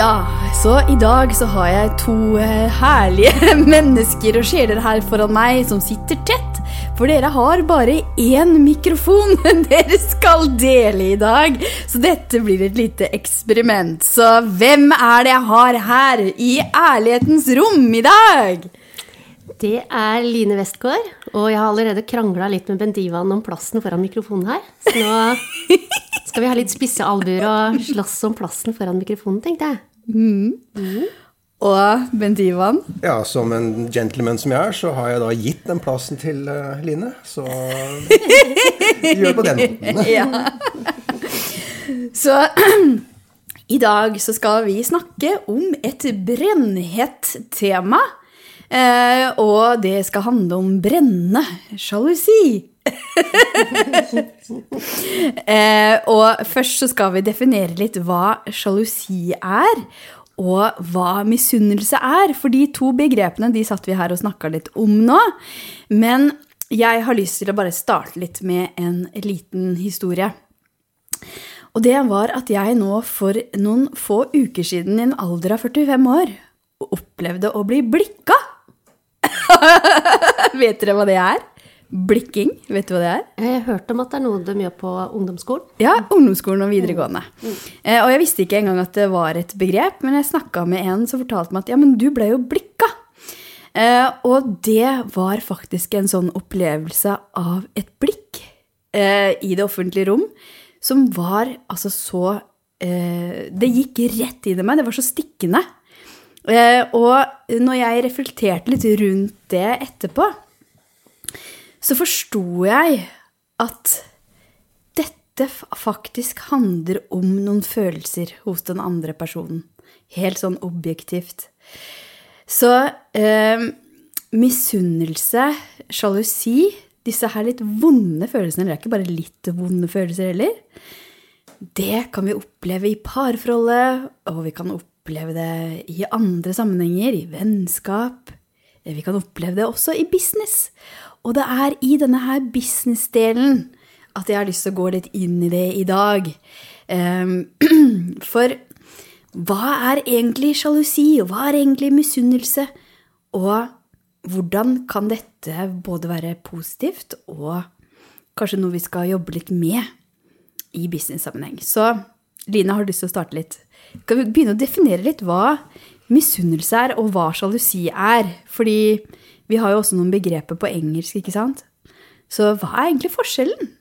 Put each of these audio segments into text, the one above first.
Ja, så i dag så har jeg to eh, herlige mennesker og sjeler her foran meg som sitter tett. For dere har bare én mikrofon dere skal dele i dag. Så dette blir et lite eksperiment. Så hvem er det jeg har her i ærlighetens rom i dag? Det er Line Westgård, og jeg har allerede krangla litt med Bendivan om plassen foran mikrofonen her. Så nå skal vi ha litt spisse albuer og slåss om plassen foran mikrofonen, tenkte jeg. Og Bent Ivan. Ja, som en gentleman som jeg er, så har jeg da gitt den plassen til uh, Line. Så gjør på den måten. Ja. Så i dag så skal vi snakke om et brennhett tema. Eh, og det skal handle om brennende sjalusi. eh, og først så skal vi definere litt hva sjalusi er, og hva misunnelse er. For de to begrepene de satt vi her og snakka litt om nå. Men jeg har lyst til å bare starte litt med en liten historie. Og det var at jeg nå for noen få uker siden i en alder av 45 år opplevde å bli blikka. Vet dere hva det er? Blikking, vet du hva det er? Jeg har hørt om at det er noe de gjør på ungdomsskolen. Ja, ungdomsskolen og videregående. Eh, og jeg visste ikke engang at det var et begrep, men jeg snakka med en som fortalte meg at ja, men du ble jo blikka. Eh, og det var faktisk en sånn opplevelse av et blikk eh, i det offentlige rom som var altså så eh, Det gikk rett inn i meg. Det var så stikkende. Eh, og når jeg reflekterte litt rundt det etterpå, så forsto jeg at dette faktisk handler om noen følelser hos den andre personen. Helt sånn objektivt. Så eh, misunnelse, sjalusi, disse her litt vonde følelsene, eller det er ikke bare litt vonde følelser heller, det kan vi oppleve i parforholdet, og vi kan oppleve det i andre sammenhenger, i vennskap. Vi kan oppleve det også i business. Og det er i denne her business-delen at jeg har lyst til å gå litt inn i det i dag. Um, for hva er egentlig sjalusi, og hva er egentlig misunnelse? Og hvordan kan dette både være positivt og kanskje noe vi skal jobbe litt med i business-sammenheng? Så Line, har du lyst til å starte litt? Skal vi begynne å definere litt hva misunnelse er, og hva sjalusi er? Fordi vi har jo også noen begreper på engelsk, ikke sant? Så hva er egentlig forskjellen?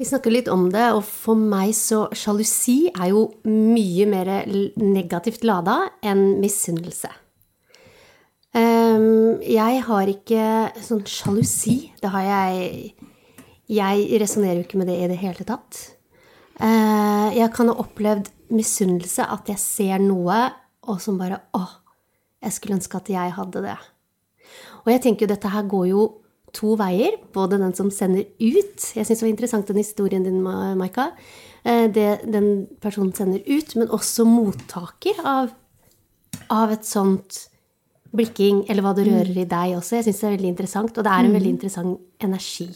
Vi snakker litt om det, og for meg så sjalusi er jo mye mer negativt lada enn misunnelse. Jeg har ikke sånn sjalusi. Det har jeg Jeg resonnerer jo ikke med det i det hele tatt. Eh, jeg kan ha opplevd misunnelse, at jeg ser noe, og som bare Å, jeg skulle ønske at jeg hadde det. Og jeg tenker jo dette her går jo to veier. Både den som sender ut Jeg syns det var interessant den historien din, Maika. Eh, det den personen sender ut, men også mottaker av, av et sånt blikking, eller hva det rører i deg også. Jeg syns det er veldig interessant, og det er en veldig interessant energi.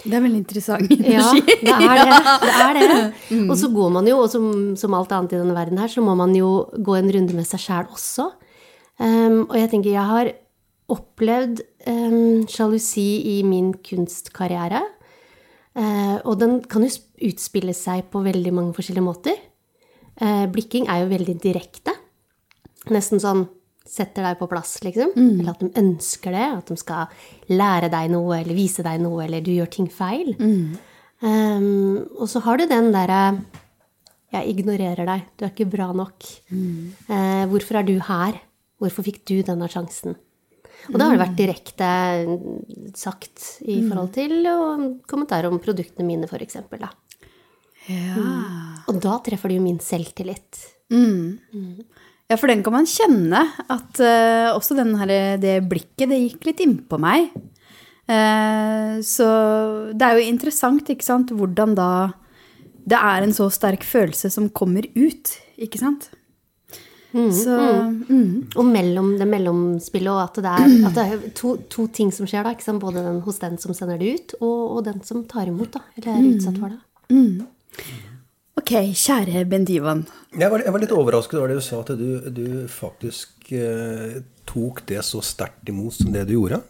Det er veldig interessant energi. Ja, det er det. det, er det. Og så går man jo, og som, som, alt annet i denne verden her, så må man jo gå en runde med seg sjæl også. Um, og jeg tenker jeg har opplevd um, sjalusi i min kunstkarriere. Uh, og den kan jo utspille seg på veldig mange forskjellige måter. Uh, blikking er jo veldig direkte. Nesten sånn setter deg på plass, liksom. Mm. Eller at de ønsker det. At de skal lære deg noe eller vise deg noe, eller du gjør ting feil. Mm. Um, og så har du den derre Jeg ignorerer deg. Du er ikke bra nok. Mm. Uh, hvorfor er du her? Hvorfor fikk du denne sjansen? Og da har det vært direkte sagt i forhold til kommentarer om produktene mine, f.eks. Ja. Mm. Og da treffer det jo min selvtillit. Mm. Mm. Ja, for den kan man kjenne. At uh, også her, det blikket, det gikk litt innpå meg. Uh, så det er jo interessant, ikke sant, hvordan da det er en så sterk følelse som kommer ut, ikke sant? Mm, så, mm. Mm. Og mellom det mellomspillet og at det er, at det er to, to, ting som skjer, da. Ikke sant? Både den, hos den som sender det ut, og, og den som tar imot, da. Eller er utsatt for det. Mm. Ok, kjære Bendivan. Jeg var, jeg var litt overrasket over det du sa, at du, du faktisk eh, tok det så sterkt imot som det du gjorde.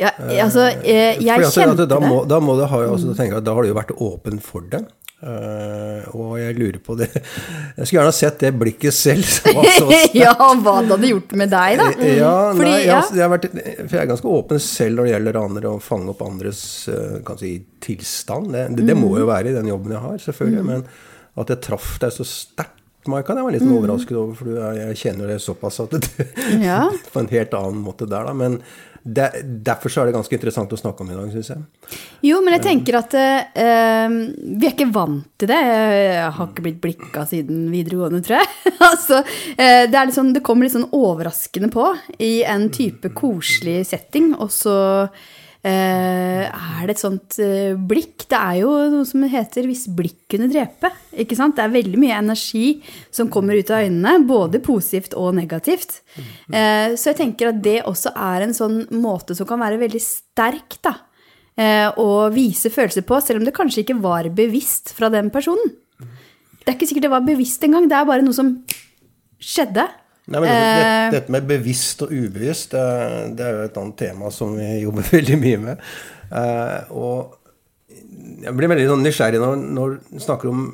Ja, altså, jeg, jeg Fordi kjente at da det. Må, da, må det ha, altså, da tenker da har du jo vært åpen for det. Eh, og jeg lurer på det Jeg skulle gjerne ha sett det blikket selv. ja, hva det hadde gjort med deg, da. Ja, Fordi, nei, jeg, ja. har- jeg, har vært, for jeg er ganske åpen selv når det gjelder andre, å fange opp andres eh, kan si, tilstand. Det, det, det må jo være i den jobben jeg har, selvfølgelig. Men at jeg traff deg så sterkt, Maika, det var jeg litt overrasket over. For jeg kjenner det såpass at det, Ja. på en helt annen måte der, da. Men det, derfor så er det ganske interessant å snakke om i dag, syns jeg. Jo, men jeg tenker at uh, vi er ikke vant til det. Jeg har ikke blitt blikka siden videregående, tror jeg. altså, uh, det, sånn, det kommer litt sånn overraskende på i en type koselig setting, og så er det et sånt eh, blikk. Det er jo noe som heter 'hvis blikk kunne drepe'. ikke sant? Det er veldig mye energi som kommer ut av øynene, både positivt og negativt. Eh, så jeg tenker at det også er en sånn måte som kan være veldig sterk, da eh, å vise følelser på, selv om det kanskje ikke var bevisst fra den personen. Det er ikke sikkert det var bevisst engang, det er bare noe som skjedde. Nei, men dette, Eh. dette, med bevisst og ubevisst, det, det er jo et annet tema som vi jobber veldig mye med. Eh, og jeg blir veldig sånn nysgjerrig når, når du snakker om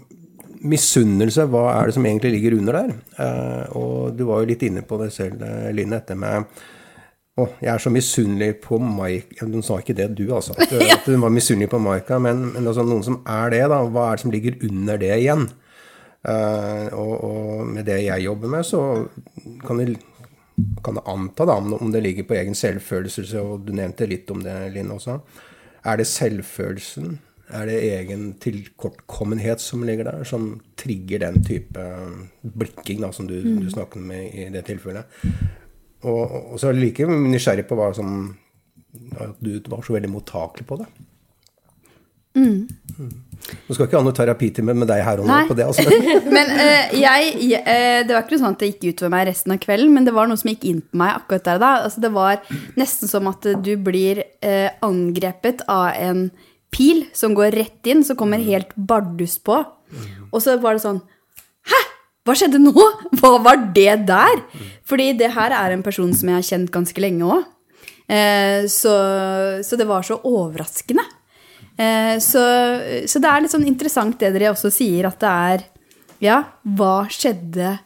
misunnelse. Hva er det som egentlig ligger under der? Eh, og du var jo litt inne på det selv, Linn, dette med å, jeg er så misunnelig på Maika Hun sa ikke det, du, altså. At, at hun var misunnelig på Maika. Men, men altså, noen som er det, da. Hva er det som ligger under det igjen? Eh, og, og med det jeg jobber med, så kan jeg, kan jeg anta da, om det ligger på egen selvfølelse, og du nevnte litt om det, Linn, også. Er det selvfølelsen? Er det egen tilkortkommenhet som ligger der, som trigger den type blikking da, som du, du snakket med i det tilfellet? Og, og så er jeg like nysgjerrig på hva som at du var så veldig mottakelig på det. Mm. Nå skal ikke ha noe terapitime med deg her og nå Nei. på det. altså. Men uh, jeg, eh, Det var ikke noe sånn at det gikk utover meg resten av kvelden, men det var noe som gikk inn på meg akkurat der da. Altså, det var nesten som at du blir uh, angrepet av en pil som går rett inn, som kommer helt bardust på. Og så var det sånn Hæ? Hva skjedde nå? Hva var det der? Fordi det her er en person som jeg har kjent ganske lenge òg. Eh, så, så det var så overraskende. Eh, så, så det er litt sånn interessant det dere også sier, at det er Ja, hva skjedde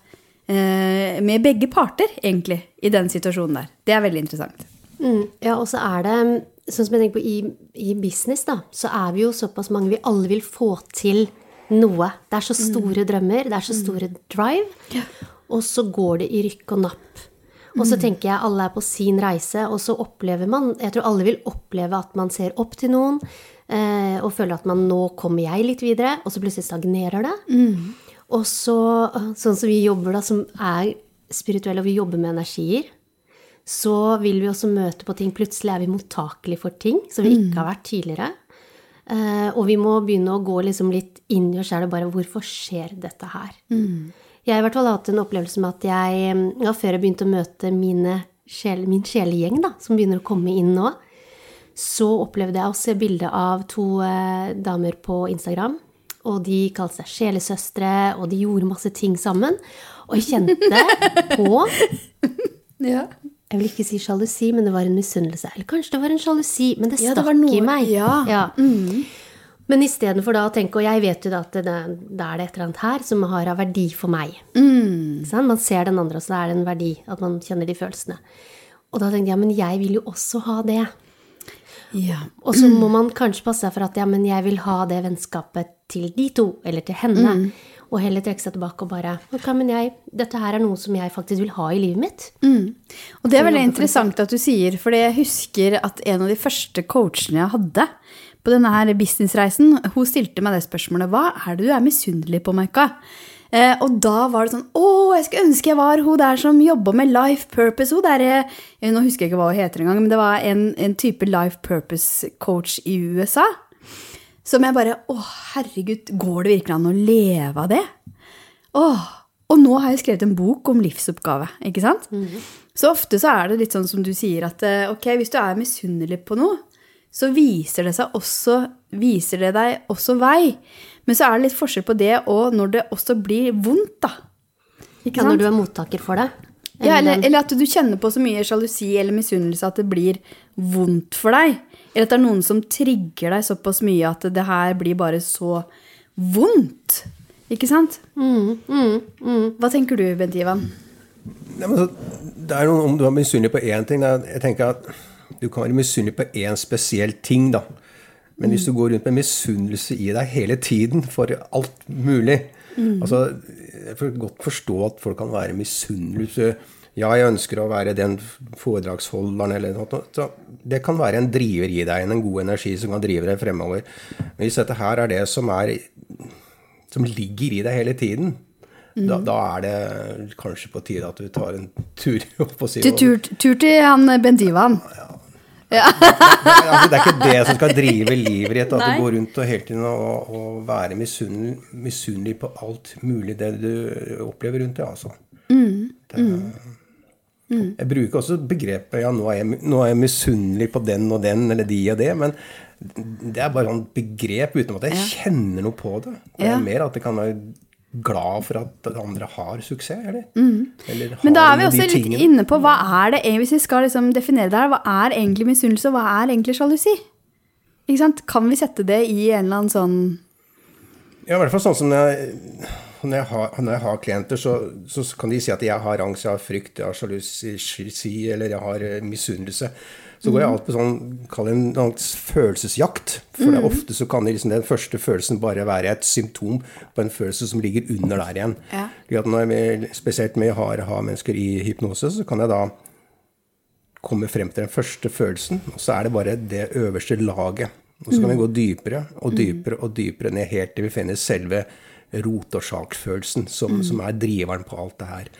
eh, med begge parter, egentlig, i den situasjonen der? Det er veldig interessant. Mm, ja, og så er det Sånn som jeg tenker på i, i business, da, så er vi jo såpass mange vi alle vil få til noe. Det er så store drømmer, det er så store drive. Og så går det i rykk og napp. Og så tenker jeg alle er på sin reise, og så opplever man Jeg tror alle vil oppleve at man ser opp til noen, og føler at man nå kommer jeg litt videre, og så plutselig stagnerer det. Og så, sånn som vi jobber, da, som er spirituelle, og vi jobber med energier, så vil vi også møte på ting. Plutselig er vi mottakelige for ting som vi ikke har vært tidligere. Eh, og vi må begynne å gå liksom litt inn i oss sjæl og bare Hvorfor skjer dette her? Jeg har i hvert fall hatt en opplevelse med at jeg, ja, før jeg begynte å møte mine sjel, min sjelegjeng, da, som begynner å komme inn nå, så opplevde jeg å se bilde av to eh, damer på Instagram. Og de kalte seg sjelesøstre, og de gjorde masse ting sammen. Og jeg kjente på Ja. jeg vil ikke si sjalusi, men det var en misunnelse. Eller kanskje det var en sjalusi, men det Ja, stakk det noe- i meg. ja. Mm. Men istedenfor da å tenke, og jeg vet jo da at det, da er det et eller annet her som har av verdi for meg. Mm. Man ser den andre, og så er det en verdi at man kjenner de følelsene. Og da tenkte jeg, men jeg vil jo også ha det. Ja. Og så må man kanskje passe seg for at ja, men jeg vil ha det vennskapet til de to, eller til henne. Og heller trekke seg tilbake og bare ok, men jeg, dette her er noe som jeg faktisk vil ha i livet mitt. Og det er veldig interessant at du sier, for jeg husker at en av de første coachene jeg hadde på denne her businessreisen, hun stilte meg det spørsmålet Hva er det du er misunnelig på, Maika? Eh, og da var det sånn Å, jeg skulle ønske jeg var hun der som jobba med life purpose. Hun der, eh, nå husker jeg ikke hva hun heter engang, men det var en, en type life purpose-coach i USA. Som jeg bare Å, herregud, går det virkelig an å leve av det? Åh, og nå har jeg skrevet en bok om livsoppgave, ikke sant? Så ofte så er det litt sånn som du sier, at eh, ok, hvis du er misunnelig på noe, så viser det, også, viser det deg også vei. Men så er det litt forskjell på det og når det også blir vondt, da. Ikke Ja, sant? når du er mottaker for det. Ja, eller, eller at du kjenner på så mye sjalusi eller misunnelse at det blir vondt for deg. Eller at det er noen som trigger deg såpass mye at det her blir bare så vondt. Ikke sant? Hva tenker du, Bent Ivan? Så, det er noe, om du er misunnelig på én ting Jeg tenker at Du kan være misunnelig på én spesiell ting, da. Men hvis du går rundt med misunnelse i deg hele tiden for alt mulig altså, Jeg får godt forstå at folk kan være misunnelige. Ja, jeg ønsker å være den foredragsholderen eller noe. Så det kan være en driver i deg, en god energi som kan drive deg fremover. Men hvis dette her er det som er som ligger i deg hele tiden, da, da er det kanskje på tide at du tar en tur. på si, tur, tur til han Bent Ivan. Nei, altså, det er ikke det som skal drive livet ditt. At Nei. du går rundt og hele tiden og, og være misunnelig, på alt mulig det du opplever rundt deg. Altså. Det, Jeg bruker også begrepet ja, nå er, jeg, nå er jeg misunnelig på den og den eller de og det. Men det er bare et begrep uten at jeg kjenner noe på det. Det er Ja. mer at det kan være glad for at andre har suksess. Eller, eller har Men da er vi også litt tingene. inne på hva er det hvis vi skal liksom definere det her, hva er egentlig misunnelse, og hva er egentlig sjalusi? Ikke sant? Kan vi sette det i en eller annen sånn Ja, i hvert fall sånn som når jeg, når jeg, har, når jeg har klienter, så, så kan de si at jeg har angst, jeg har frykt, jeg har sjalusi, eller jeg har eh, misunnelse. Så går jeg alltid på sånn, kall det en slags følelsesjakt. For det er ofte så kan liksom, den første følelsen bare være et symptom på en følelse som ligger under der igjen. Ja. At når jeg, spesielt med har, har mennesker i hypnose, så kan jeg da komme frem til den første følelsen, og så er det bare det øverste laget. Og så kan vi gå dypere og dypere og dypere ned helt til vi finner selve rotårsaksfølelsen, som, som er driveren på alt det her.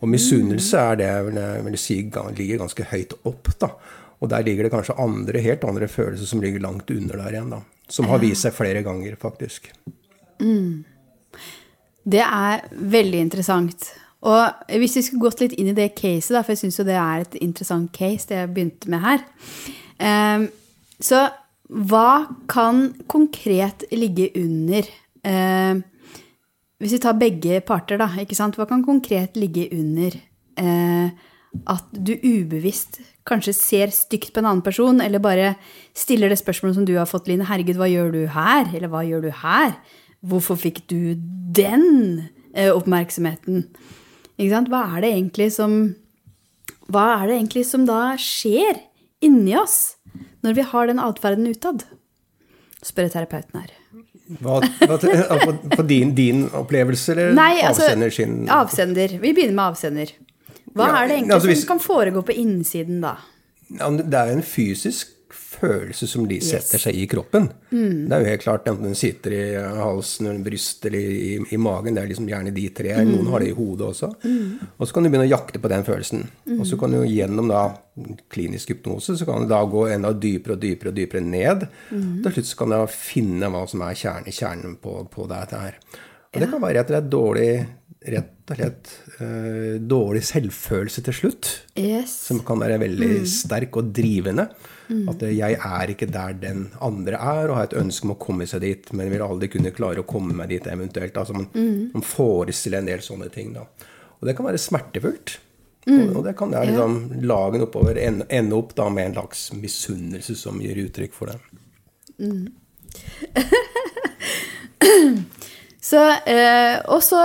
Og misunnelse er det jeg vil, si ligger ganske høyt opp. da. Og der ligger det kanskje andre, helt andre følelser som ligger langt under der igjen. da. Som har vist seg flere ganger, faktisk. Det er veldig interessant. Og hvis vi skulle gått litt inn i det caset, da, for jeg syns jo det er et interessant case, det jeg begynte med her Um, Så hva kan konkret ligge under um, Hvis vi tar begge parter, da, ikke sant? Hva kan konkret ligge under eh, at du ubevisst kanskje ser stygt på en annen person, eller bare stiller det spørsmålet som du har fått, Line. Herregud, hva gjør du her? Eller hva gjør du her? Hvorfor fikk du den eh, oppmerksomheten? Ikke sant? Hva er det egentlig som Hva er det egentlig som da skjer inni oss når vi har den atferden utad? Spør terapeuten her. Hva, hva, på, på din, din opplevelse, eller Nei, altså avsender sin Avsender. Vi begynner med avsender. Hva Ja, er det egentlig altså hvis- som kan foregå på innsiden da? Det er en fysisk følelse som de setter seg i kroppen. Det er jo helt klart enten den sitter i halsen, eller brystet eller i, i magen. Det er liksom gjerne de tre. Noen har det i hodet også. Og så kan du begynne å jakte på den følelsen. Og så kan du gjennom da klinisk hypnose så kan du da gå enda dypere og dypere og dypere ned. Til slutt så kan du da finne hva som er kjerne, kjernen på, på dette her. Og det kan være at det er dårlig rett og slett eh, dårlig selvfølelse til slutt Yes. som kan være veldig sterk og drivende. At eh, jeg er ikke der den andre er, og har et ønske om å komme seg dit, men vil aldri kunne klare å komme meg dit eventuelt. Altså man, man forestiller en del sånne ting. da. Og det kan være smertefullt. Og, og det kan da liksom lagen oppover ende, ende opp da med en slags misunnelse som gir uttrykk for det. Så, eh, og så,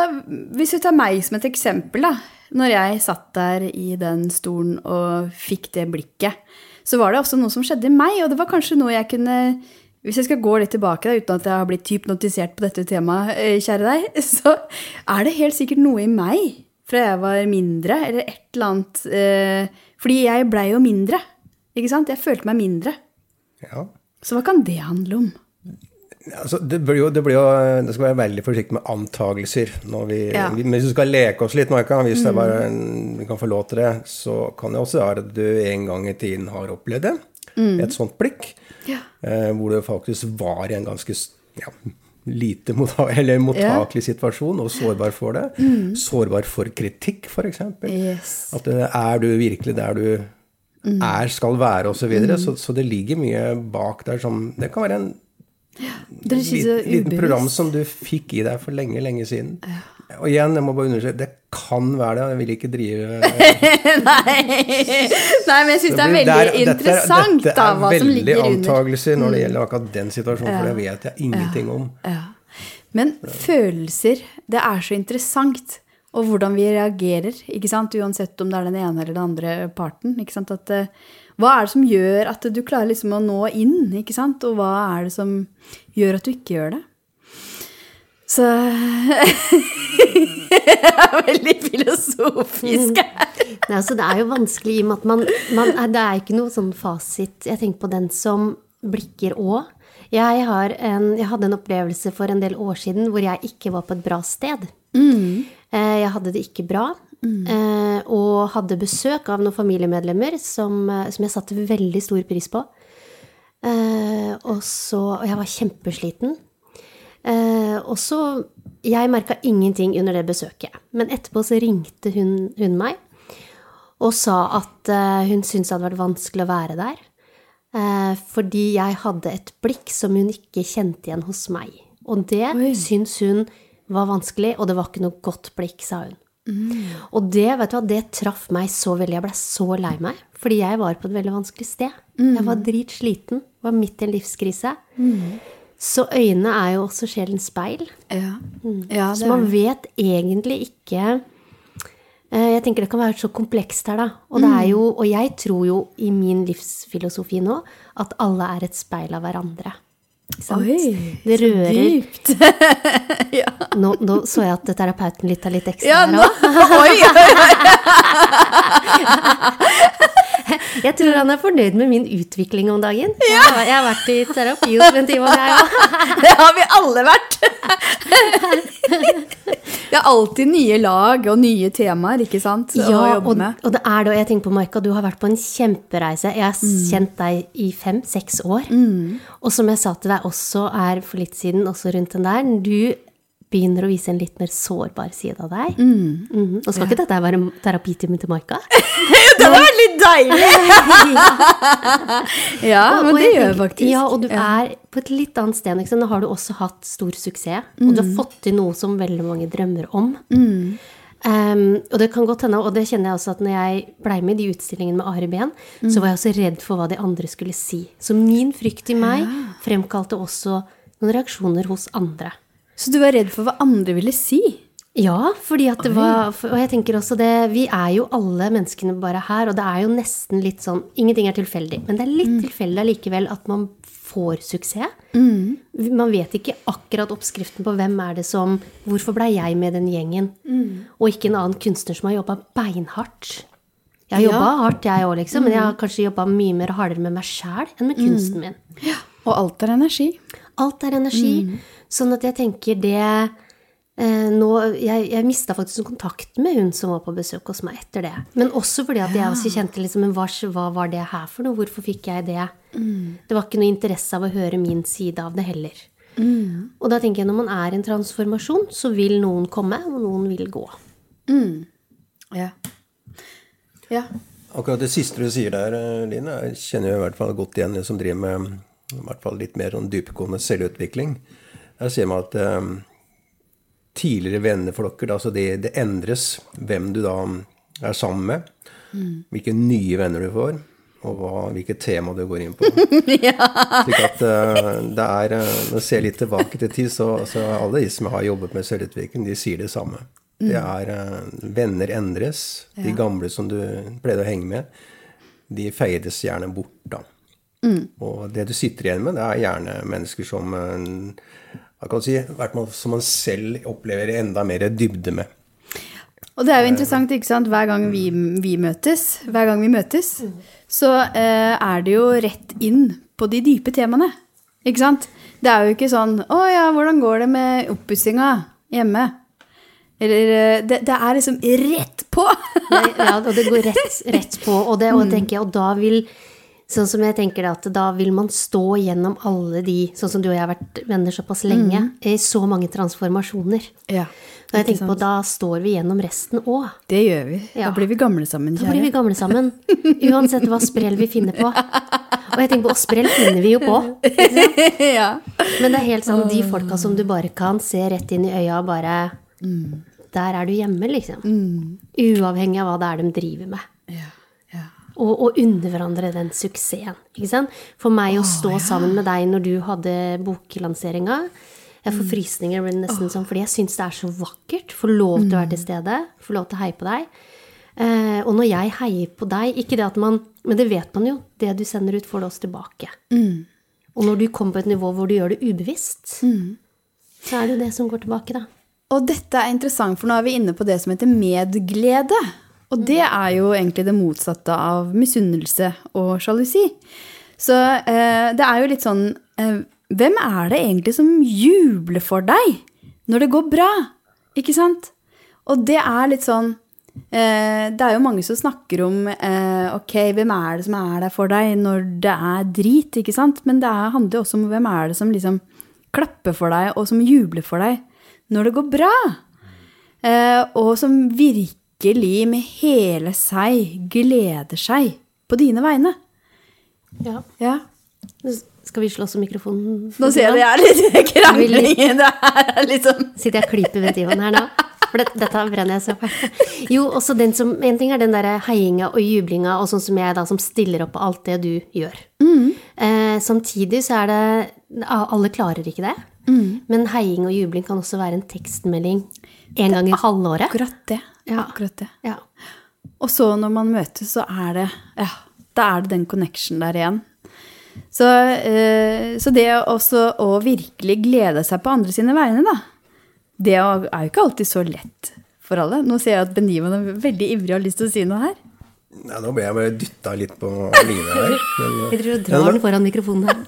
hvis vi tar meg som et eksempel, da. Når jeg satt der i den stolen og fikk det blikket, så var det også noe som skjedde i meg, og det var kanskje noe jeg kunne Hvis jeg skal gå litt tilbake, da, uten at jeg har blitt hypnotisert på dette temaet, eh, kjære deg, så er det helt sikkert noe i meg fra jeg var mindre, eller et eller annet eh, Fordi jeg blei jo mindre. Ikke sant? Jeg følte meg mindre. Ja. Så hva kan det handle om? Altså, det, blir jo, det, blir jo, det skal være veldig forsiktig med antagelser. Når vi, Ja. Mm. vi, hvis du skal leke oss litt, Marka, hvis mm. bare, vi kan få lov til det, så kan det også være at du en gang i tiden har opplevd det. Et sånt blikk. Mm. Ja. Eh, hvor du faktisk var i en ganske ja, lite motta eller mottakelig situasjon og sårbar for det. Sårbar for kritikk, f.eks. Mm. Yes. At eh, er du virkelig der du er, skal være, osv. Så, videre. så Så det ligger mye bak der som Det kan være en Sier så liten, program som du fikk i deg for lenge, lenge siden. Og igjen, jeg må bare understreke, det kan være det. Jeg vil ikke drive Nei. Nei, men jeg syns det er veldig Det er- dette er- interessant da, hva som ligger veldig under. antagelser når det gjelder akkurat den situasjonen, for det vet jeg ingenting om. Ja. Men følelser, det er så interessant. Og hvordan vi reagerer, ikke sant? uansett om det er den ene eller den andre parten. ikke sant? At, eh, hva er det som gjør at du klarer liksom å nå inn, ikke sant? og hva er det som gjør at du ikke gjør det? Så Jeg er veldig filosofisk her. Nei, altså, det er jo vanskelig i og med at man, man Det er ikke noe sånn fasit. Jeg tenker på den som blikker òg. Jeg, jeg hadde en opplevelse for en del år siden hvor jeg ikke var på et bra sted. Eh, Jeg hadde det ikke bra. Mm. Og hadde besøk av noen familiemedlemmer som, eh, som jeg satte veldig stor pris på. Eh, Og, så, og jeg var kjempesliten. Eh, og så Jeg merka ingenting under det besøket. Men etterpå så ringte hun, hun meg og sa at eh, hun syntes det hadde vært vanskelig å være der. Eh, fordi jeg hadde et blikk som hun ikke kjente igjen hos meg. Og det Oi. syntes hun var vanskelig, og det var ikke noe godt blikk, sa hun. Og det, vet du hva, det traff meg så veldig. Jeg ble så lei meg, fordi jeg var på et veldig vanskelig sted. Jeg var dritsliten, var midt i en livskrise. Så øynene er jo også sjelens speil. Ja, ja Så man vet egentlig ikke eh, Jeg tenker det kan være så komplekst her, da. Og, det er jo, og jeg tror jo i min livsfilosofi nå at alle er et speil av hverandre. Oi, det rører dypt. ja. nå, nå så jeg at terapeuten lytta litt ekstra Ja, her oi, òg. oi, Jeg tror han er fornøyd med min utvikling om dagen. Jeg, har, jeg har vært i terapi hos en time jeg òg. det har vi alle vært. det er alltid nye lag og nye temaer, ikke sant? å Ja, jobbe og, med. og det er det. Og jeg tenker på, Maika, du har vært på en kjempereise. Jeg har kjent deg i fem-seks år. Og som jeg sa til deg også er for litt siden, også rundt den der, du begynner å vise en litt mer sårbar side av deg. Mhm. Og skal ikke dette være terapitimen terapitime til Maika? Det var veldig deilig! ja, Og- men det gjør jeg faktisk. Ja, og du er på et litt annet sted. Ikke sant? Nå har du også hatt stor suksess, og du har fått til noe som veldig mange drømmer om. Um, og det kan godt hende, og det kjenner jeg også at når jeg blei med i de utstillingene med Ari Behn, så var jeg også redd for hva de andre skulle si. Så min frykt i meg fremkalte også noen reaksjoner hos andre. Så du var redd for hva andre ville si? Ja, fordi at det var Og jeg tenker også det Vi er jo alle menneskene bare her, og det er jo nesten litt sånn Ingenting er tilfeldig, men det er litt tilfeldig allikevel at man får suksess. Man vet ikke akkurat oppskriften på hvem er det som Hvorfor blei jeg med den gjengen? Og ikke en annen kunstner som har jobba beinhardt. Jeg har Ja. jobba hardt, jeg òg, liksom, men jeg har kanskje jobba mye mer hardere med meg sjæl enn med kunsten min. Og alt er energi. Alt er energi. Sånn at jeg tenker det nå, Jeg, jeg mista faktisk kontakten med hun som var på besøk hos meg etter det. Men også fordi at jeg også kjente liksom, hva, hva var det her for noe? Hvorfor fikk jeg det? Det var ikke noe interesse av å høre min side av det heller. Og da tenker jeg når man er i en transformasjon, så vil noen komme, og noen vil gå. Ja. ja. Akkurat det siste du sier der, eh, Line, jeg kjenner jo i hvert fall godt igjen jeg som driver med i hvert fall litt mer sånn dypgående selvutvikling. Jeg ser meg at eh, tidligere venneflokker, altså det, det endres hvem du da er sammen med. Hvilke nye venner du får, og hva, hvilket tema du går inn på. Slik at uh, det er eh, Når jeg ser litt tilbake til tid, så, så alle de som har jobbet med selvutvikling, de sier det samme. Det er uh, Venner endres. De gamle som du pleide å henge med, de feides gjerne bort, da. Og det du sitter igjen med, det er gjerne mennesker som eh, hva kan du si, hvert fall som man selv opplever enda mer dybde med. Og det er jo interessant, ikke sant, hver gang vi, vi møtes, hver gang vi møtes, så eh, er det jo rett inn på de dype temaene. Ikke sant? Det er jo ikke sånn 'Å ja, hvordan går det med oppussinga hjemme?' Eller eh, det, det er liksom rett på! Ja, og det går rett, rett på. Og, det, og, tenker og da vil Sånn som jeg tenker at da vil man stå gjennom alle de Sånn som du og jeg har vært venner såpass lenge, i så mange transformasjoner. ja, Da jeg tenker på, da står vi gjennom resten òg. det gjør vi. Ja. Da blir vi gamle sammen, Kjære. Da blir vi gamle sammen. Uansett hva sprell vi finner på. Og jeg tenker på sprell finner vi jo på. ja. Men det er helt sånn de folka som du bare kan se rett inn i øya og bare Der er du hjemme, liksom. Uavhengig av hva det er de driver med. Ja. Ja. Og, og unne hverandre den suksessen. Ikke sant? For meg å stå sammen med deg når du hadde boklanseringa Jeg får frysninger det blir nesten sånn, fordi jeg syns det er så vakkert. Få lov til å være til stede. Få lov til å heie på deg. Eh, og når jeg heier på deg Ikke det at man Men det vet man jo. Det du sender ut, får det oss tilbake. Og når du kommer på et nivå hvor du gjør det ubevisst, så er det jo det som går tilbake, da. Og dette er interessant, for nå er vi inne på det som heter medglede. Og det er jo egentlig det motsatte av misunnelse og sjalusi. Så eh, det er jo litt sånn eh, Hvem er det egentlig som jubler for deg når det går bra? Ikke sant? Og det er litt sånn eh, Det er jo mange som snakker om eh, ok, hvem er det som er der for deg når det er drit, ikke sant? Men det er, handler jo også om hvem er det som liksom klapper for deg, og som jubler for deg når det går bra. Eh, og som virkelig med hele seg gleder seg på dine vegne. Ja. Ja. Skal vi slåss om mikrofonen? Nå ser jeg det er litt krangling. Det er litt sånn Sitter jeg og klyper ved divaen her nå? For det, dette brenner jeg så. Jo, også den som En ting er den derre heiinga og jublinga, og sånn som jeg, da, som stiller opp på alt det du gjør. Eh, samtidig så er det Alle klarer ikke det. Men heiing og jubling kan også være en tekstmelding en gang i halvåret. akkurat det. Ja. Akkurat det. Ja. Og så når man møtes, så er det Ja, da er det den connection der igjen. Så, eh, så det også å virkelig glede seg på andre sine vegne, da, det er jo ikke alltid så lett for alle. Nå ser jeg at Benivan er veldig ivrig og har lyst til å si noe her. Nei, nå ble jeg bare dytta litt på livet her. Men, Jeg tror du drar den foran mikrofonen her.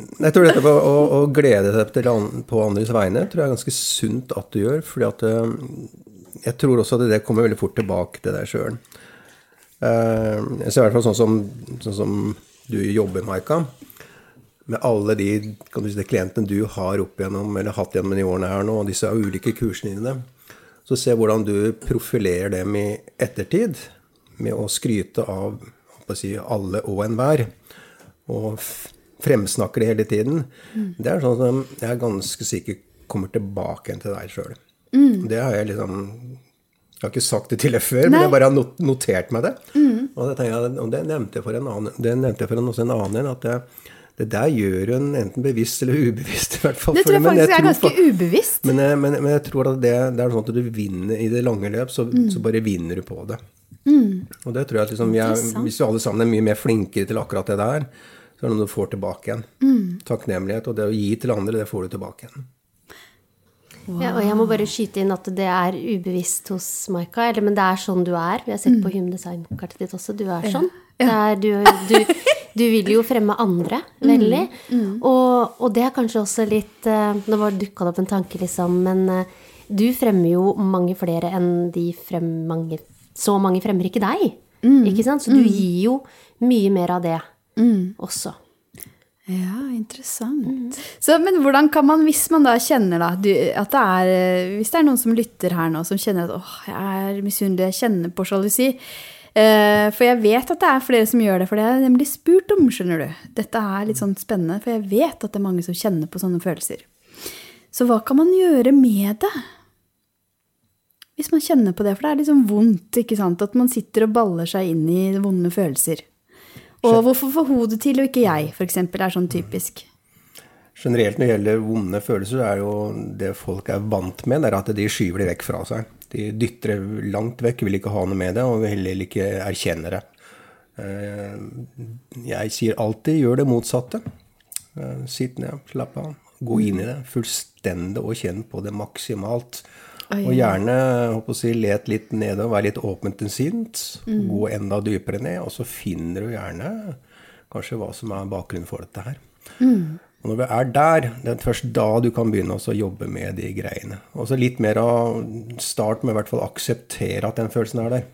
Jeg tror dette på å, å glede seg på andres vegne tror jeg er ganske sunt at du gjør. fordi at eh, jeg tror også at det kommer veldig fort tilbake til deg sjøl. Jeg ser i hvert fall sånn som, sånn som du jobber, Maika. Med alle de du si, klientene du har opp igjennom, eller hatt gjennom de årene her nå, og disse ulike kursene dine. Så se hvordan du profilerer dem i ettertid med å skryte av å si, alle og enhver. Og fremsnakke fremsnakker det hele tiden. Det er sånn som jeg er ganske sikker kommer tilbake til deg sjøl. Det har jeg liksom Jeg har ikke sagt det til deg før, men jeg bare har not notert meg det. Og det, jeg, og det nevnte jeg for en annen, det nevnte jeg for en, også en annen at det, det der gjør hun enten bevisst eller ubevisst. i hvert fall. Det tror jeg men faktisk er tror ganske ubevisst. men, jeg- men, men jeg tror at det, det er sånn at du vinner i det lange løp, så, Mm. så bare vinner du på det. Og det tror jeg at liksom, er, Hvis vi alle sammen er mye mer flinkere til akkurat det der, så er det noe du får tilbake igjen. Mm. Takknemlighet. Og det å gi til andre, det får du tilbake igjen. Ja, og jeg må bare skyte inn at det er ubevisst hos Maika. Eller, men det er sånn du er. Vi har sett på mm. Design-kartet ditt også. Du er sånn. Det er, du, du, du vil jo fremme andre veldig. Og, og det er kanskje også litt eh, Nå dukka det opp en tanke, liksom, men eh, du fremmer jo mange flere enn de frem, mange, Så mange fremmer ikke deg. Ikke sant? Så du gir jo mye mer av det også. Ja, interessant. Så, men hvordan kan man, hvis man da kjenner da, du, at det er eh, Hvis det er noen som lytter her nå, som kjenner at åh, jeg er misunnelig, jeg kjenner på sjalusi Uh, For jeg vet at det er flere som gjør det, for det er nemlig spurt om, skjønner du. Dette er litt sånn spennende, for jeg vet at det er mange som kjenner på sånne følelser. Så hva kan man gjøre med det? Hvis man kjenner på det, for det er liksom vondt, ikke sant? At man sitter og baller seg inn i vonde følelser. Og hvorfor får hodet til, og ikke jeg, eksempel, er sånn typisk. Generelt når det gjelder vonde følelser, er jo det folk er vant med, det er at de skyver det vekk fra seg. De dytter det langt vekk, vil ikke ha noe med det, og vil heller ikke erkjenne det. Eh, Jeg sier alltid gjør det motsatte. Eh, Sitt ned, slapp av. Gå inn i det fullstendig og kjenn på det maksimalt. Oi, Og gjerne håper si, let litt nede og være litt åpent til sinns. Gå enda dypere ned, og så finner du gjerne kanskje hva som er bakgrunnen for dette her. Og når du er der, det er først da du kan begynne å jobbe med de greiene. Og så litt mer av start med i hvert fall akseptere at den følelsen er der.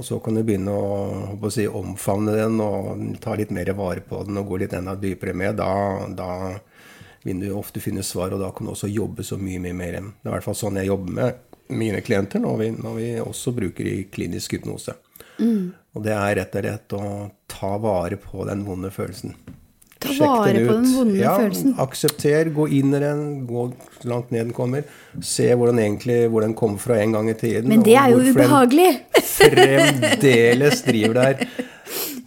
Og så kan du begynne å, å si, omfavne den og ta litt mer vare på den og gå litt enda dypere med. Da, da vil du ofte finne svar, og da kan du også jobbe så mye, mye mer. Det er i hvert fall sånn jeg jobber med mine klienter når vi, når vi også bruker i klinisk hypnose. Og det er rett og slett å ta vare på den vonde følelsen. Ta vare på den vonde ja, følelsen. Aksepter, gå inn i den, gå langt ned den kommer. Se hvor den egentlig hvor den kom fra en gang i tiden. Men det er jo den ubehagelig. Fremdeles driver der.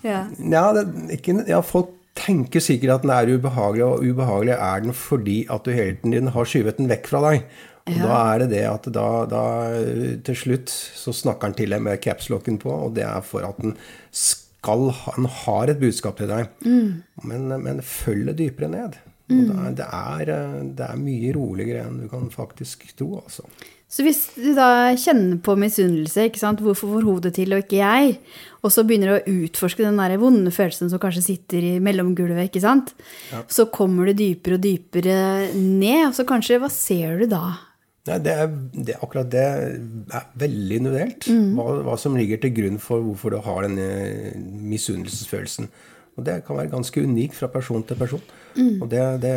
Ja. Ja, det, ikke, ja, folk tenker sikkert at den er ubehagelig, og ubehagelig er den fordi at du hele tiden har skyvet den vekk fra deg. Og da er det det at da, da til slutt så snakker han til deg med capslocken på, og det er for at den skal Han har et budskap til deg. Men, men følg det dypere ned. Og det, er, det, er, det er mye roligere enn du kan faktisk tro, altså. Så hvis du da kjenner på misunnelse, ikke sant? hvorfor får hodet til og ikke jeg, og så begynner du å utforske den der vonde følelsen som kanskje sitter i mellomgulvet, ikke sant? så kommer du dypere og dypere ned, og så kanskje, hva ser du da? Nei, det er, det, akkurat det er veldig individuelt. Hva, hva som ligger til grunn for hvorfor du har denne misunnelsesfølelsen. Og det kan være ganske unikt fra person til person. Og det, det,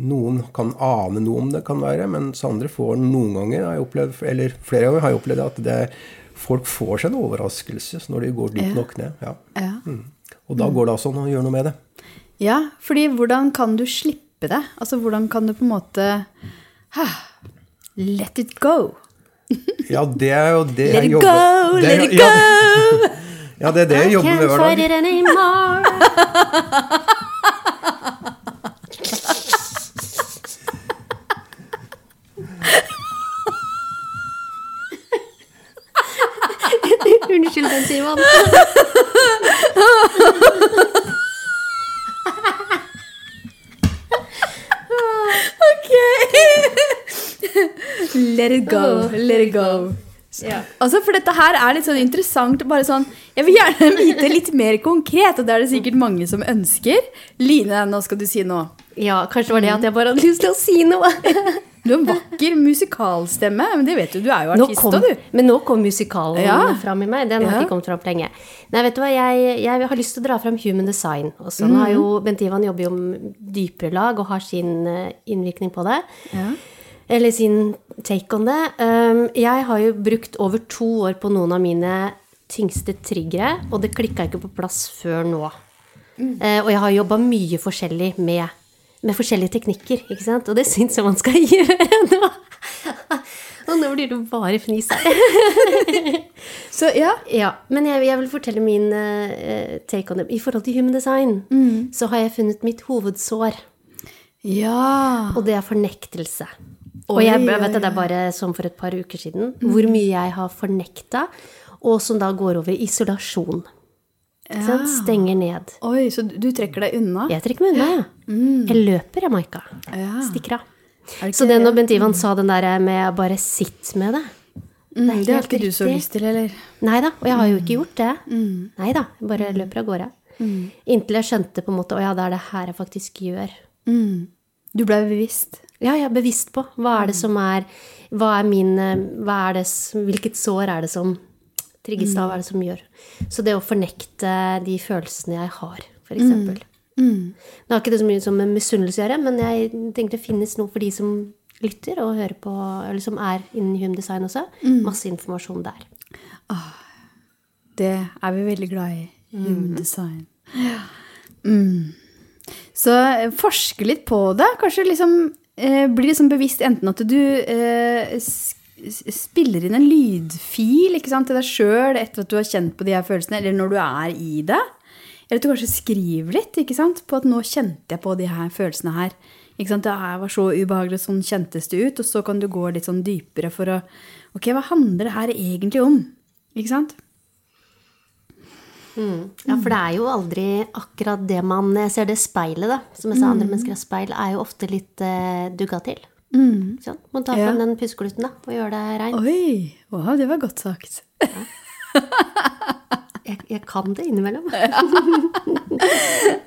noen kan ane noe om det, kan være, mens andre får noen ganger, har jeg opplevd, eller flere ganger har jeg opplevd at det, folk får seg en overraskelse når de går dypt nok ned. Ja. Ja. Mm. Og da går det altså an å gjøre noe med det. ja, fordi hvordan kan du slippe det? Altså hvordan kan du på en måte ha, Let it go. Ja, det er jo det Let jeg jobber Let it go, let it go! Ja, det er det jeg jobber med Can't hver fight dag. it anymore. Unnskyld, den Simon. Ok! Let it go, let it go. Ja. Altså, for dette her er litt sånn interessant. bare sånn, Jeg vil gjerne vite litt mer konkret, og det er det sikkert mange som ønsker. Line, nå skal du si noe. ja, kanskje det var det at jeg bare hadde lyst til å si noe. Du har en vakker musikalstemme, men det vet du, du er jo artist òg, du. men nå kom musikalen Ja. fram i meg. Den har Ja. ikke kommet fram lenge. Nei, vet du hva, jeg, jeg har lyst til å dra fram human design. Og sånn har jo Mhm. Bent Ivan jobber jo om dypere lag og har sin eh, innvirkning på det. Ja. Eller sin take on det. Um, jeg har jo brukt over to år på noen av mine tyngste triggere, og det klikka ikke på plass før nå. Eh, og jeg har jobba mye forskjellig med, med forskjellige teknikker, ikke sant? Og det syns jeg man skal gjøre nå. og nå blir det bare fnis her. Så ja. Ja, men jeg, jeg vil fortelle min uh, take on det. I forhold til human design så har jeg funnet mitt hovedsår, Ja. og det er fornektelse. Og jeg, jeg vet at det er bare som for et par uker siden, hvor mye jeg har fornekta, og som da går over i isolasjon. Ja. Stenger ned. Oi, så du trekker deg unna? Jeg trekker meg unna, jeg. Jeg løper, jeg, Maika. Ja. Stikker av. Så det det? når Bent Ivan sa den der med bare sitt med det Mm, det har ikke ikke du så lyst til, eller? Nei da, og jeg har jo ikke gjort det. Nei da, bare løper av gårde. Inntil jeg skjønte på en måte Å ja, det er det her jeg faktisk gjør. Mm. Du ble bevisst. Ja, jeg er bevisst på hva er det som er Hva er min eh, hva er det, Hvilket sår er det som trigges da? Hva er det som gjør? Så det å fornekte de følelsene jeg har, for eksempel. Det har ikke det så mye som med misunnelse å gjøre, men jeg tenker det finnes noe for de som lytter og hører på, eller som er innen Hume design også. Masse informasjon der. Det er vi veldig glad i. Human design. Mm. Så eh, forske litt på det. Kanskje liksom eh, bli liksom bevisst enten at du eh, spiller inn en lydfil ikke sant, til deg sjøl etter at du har kjent på de her følelsene, eller når du er i det. Eller at du kanskje skriver litt ikke sant, på at nå kjente jeg på de her følelsene her. Det her var så ubehagelig, sånn kjentes det ut. Og så kan du gå litt sånn dypere for å Ok, hva handler det her egentlig om? Ikke sant? Ja, for det er jo aldri akkurat det man ser det speilet, da. Som jeg sa, andre mennesker har speil, er jo ofte litt uh, dugga til. Ikke Sånn. Må ta Ja. den pussekluten, da, og gjøre det reint. Oi, wow, det var godt sagt. Jeg, jeg kan det innimellom.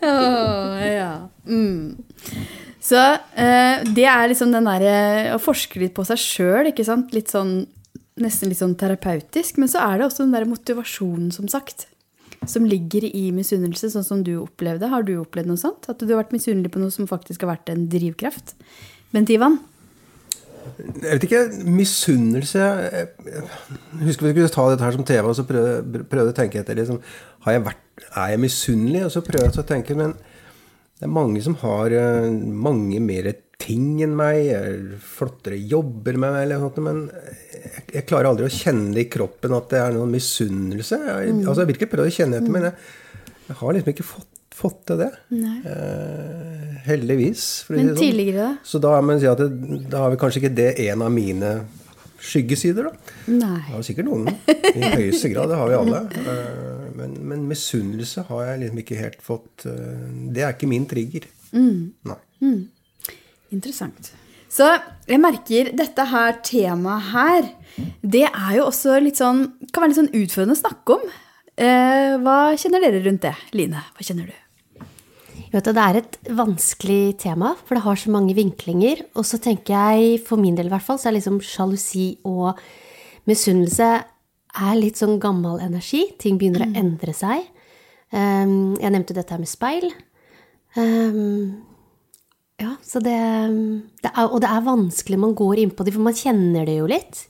oh, ja. Mm. Så eh, det er liksom den derre å forske litt på seg sjøl, ikke sant. Litt sånn, nesten litt sånn terapeutisk. Men så er det også den derre motivasjonen, som sagt. Som ligger i misunnelse, sånn som du opplevde. Har du opplevd noe sånt? At du har vært misunnelig på noe som faktisk har vært en drivkraft? Bent Ivan? Jeg vet ikke. Misunnelse Jeg husker vi skulle ta dette her som TV, og så prøvde, prøvde å tenke etter. Liksom, har jeg vært, er jeg misunnelig? Og så prøvde jeg å tenke, men det er mange som har eh, mange mer ting enn meg, flottere jobber med meg, eller noe sånt, men jeg, jeg klarer aldri å kjenne det i kroppen at det er noen misunnelse. Jeg, altså, jeg vil ikke prøve å kjenne etter, men jeg, jeg har liksom ikke fått, fått til det. Eh, heldigvis. Men det sånn. tidligere, da? Så da, si at det, da har vi kanskje ikke det en av mine skyggesider, da. Nei. Det har sikkert noen. I høyeste grad. Det har vi alle. Eh, Men, men misunnelse har jeg liksom ikke helt fått eh, Det er ikke min trigger. Nei. Interessant. Så jeg merker dette her temaet her, det er jo også litt sånn Kan være litt sånn utfordrende å snakke om. Eh, hva kjenner dere rundt det? Line, hva kjenner du? Vet, det er et vanskelig tema, for det har så mange vinklinger. Og så tenker jeg, for min del i hvert fall, så er liksom sjalusi og misunnelse er litt sånn gammel energi. Ting begynner å endre seg. Um, jeg nevnte dette her med speil. Um, ja, så det, det er, Og det er vanskelig man går inn på det, for man kjenner det jo litt.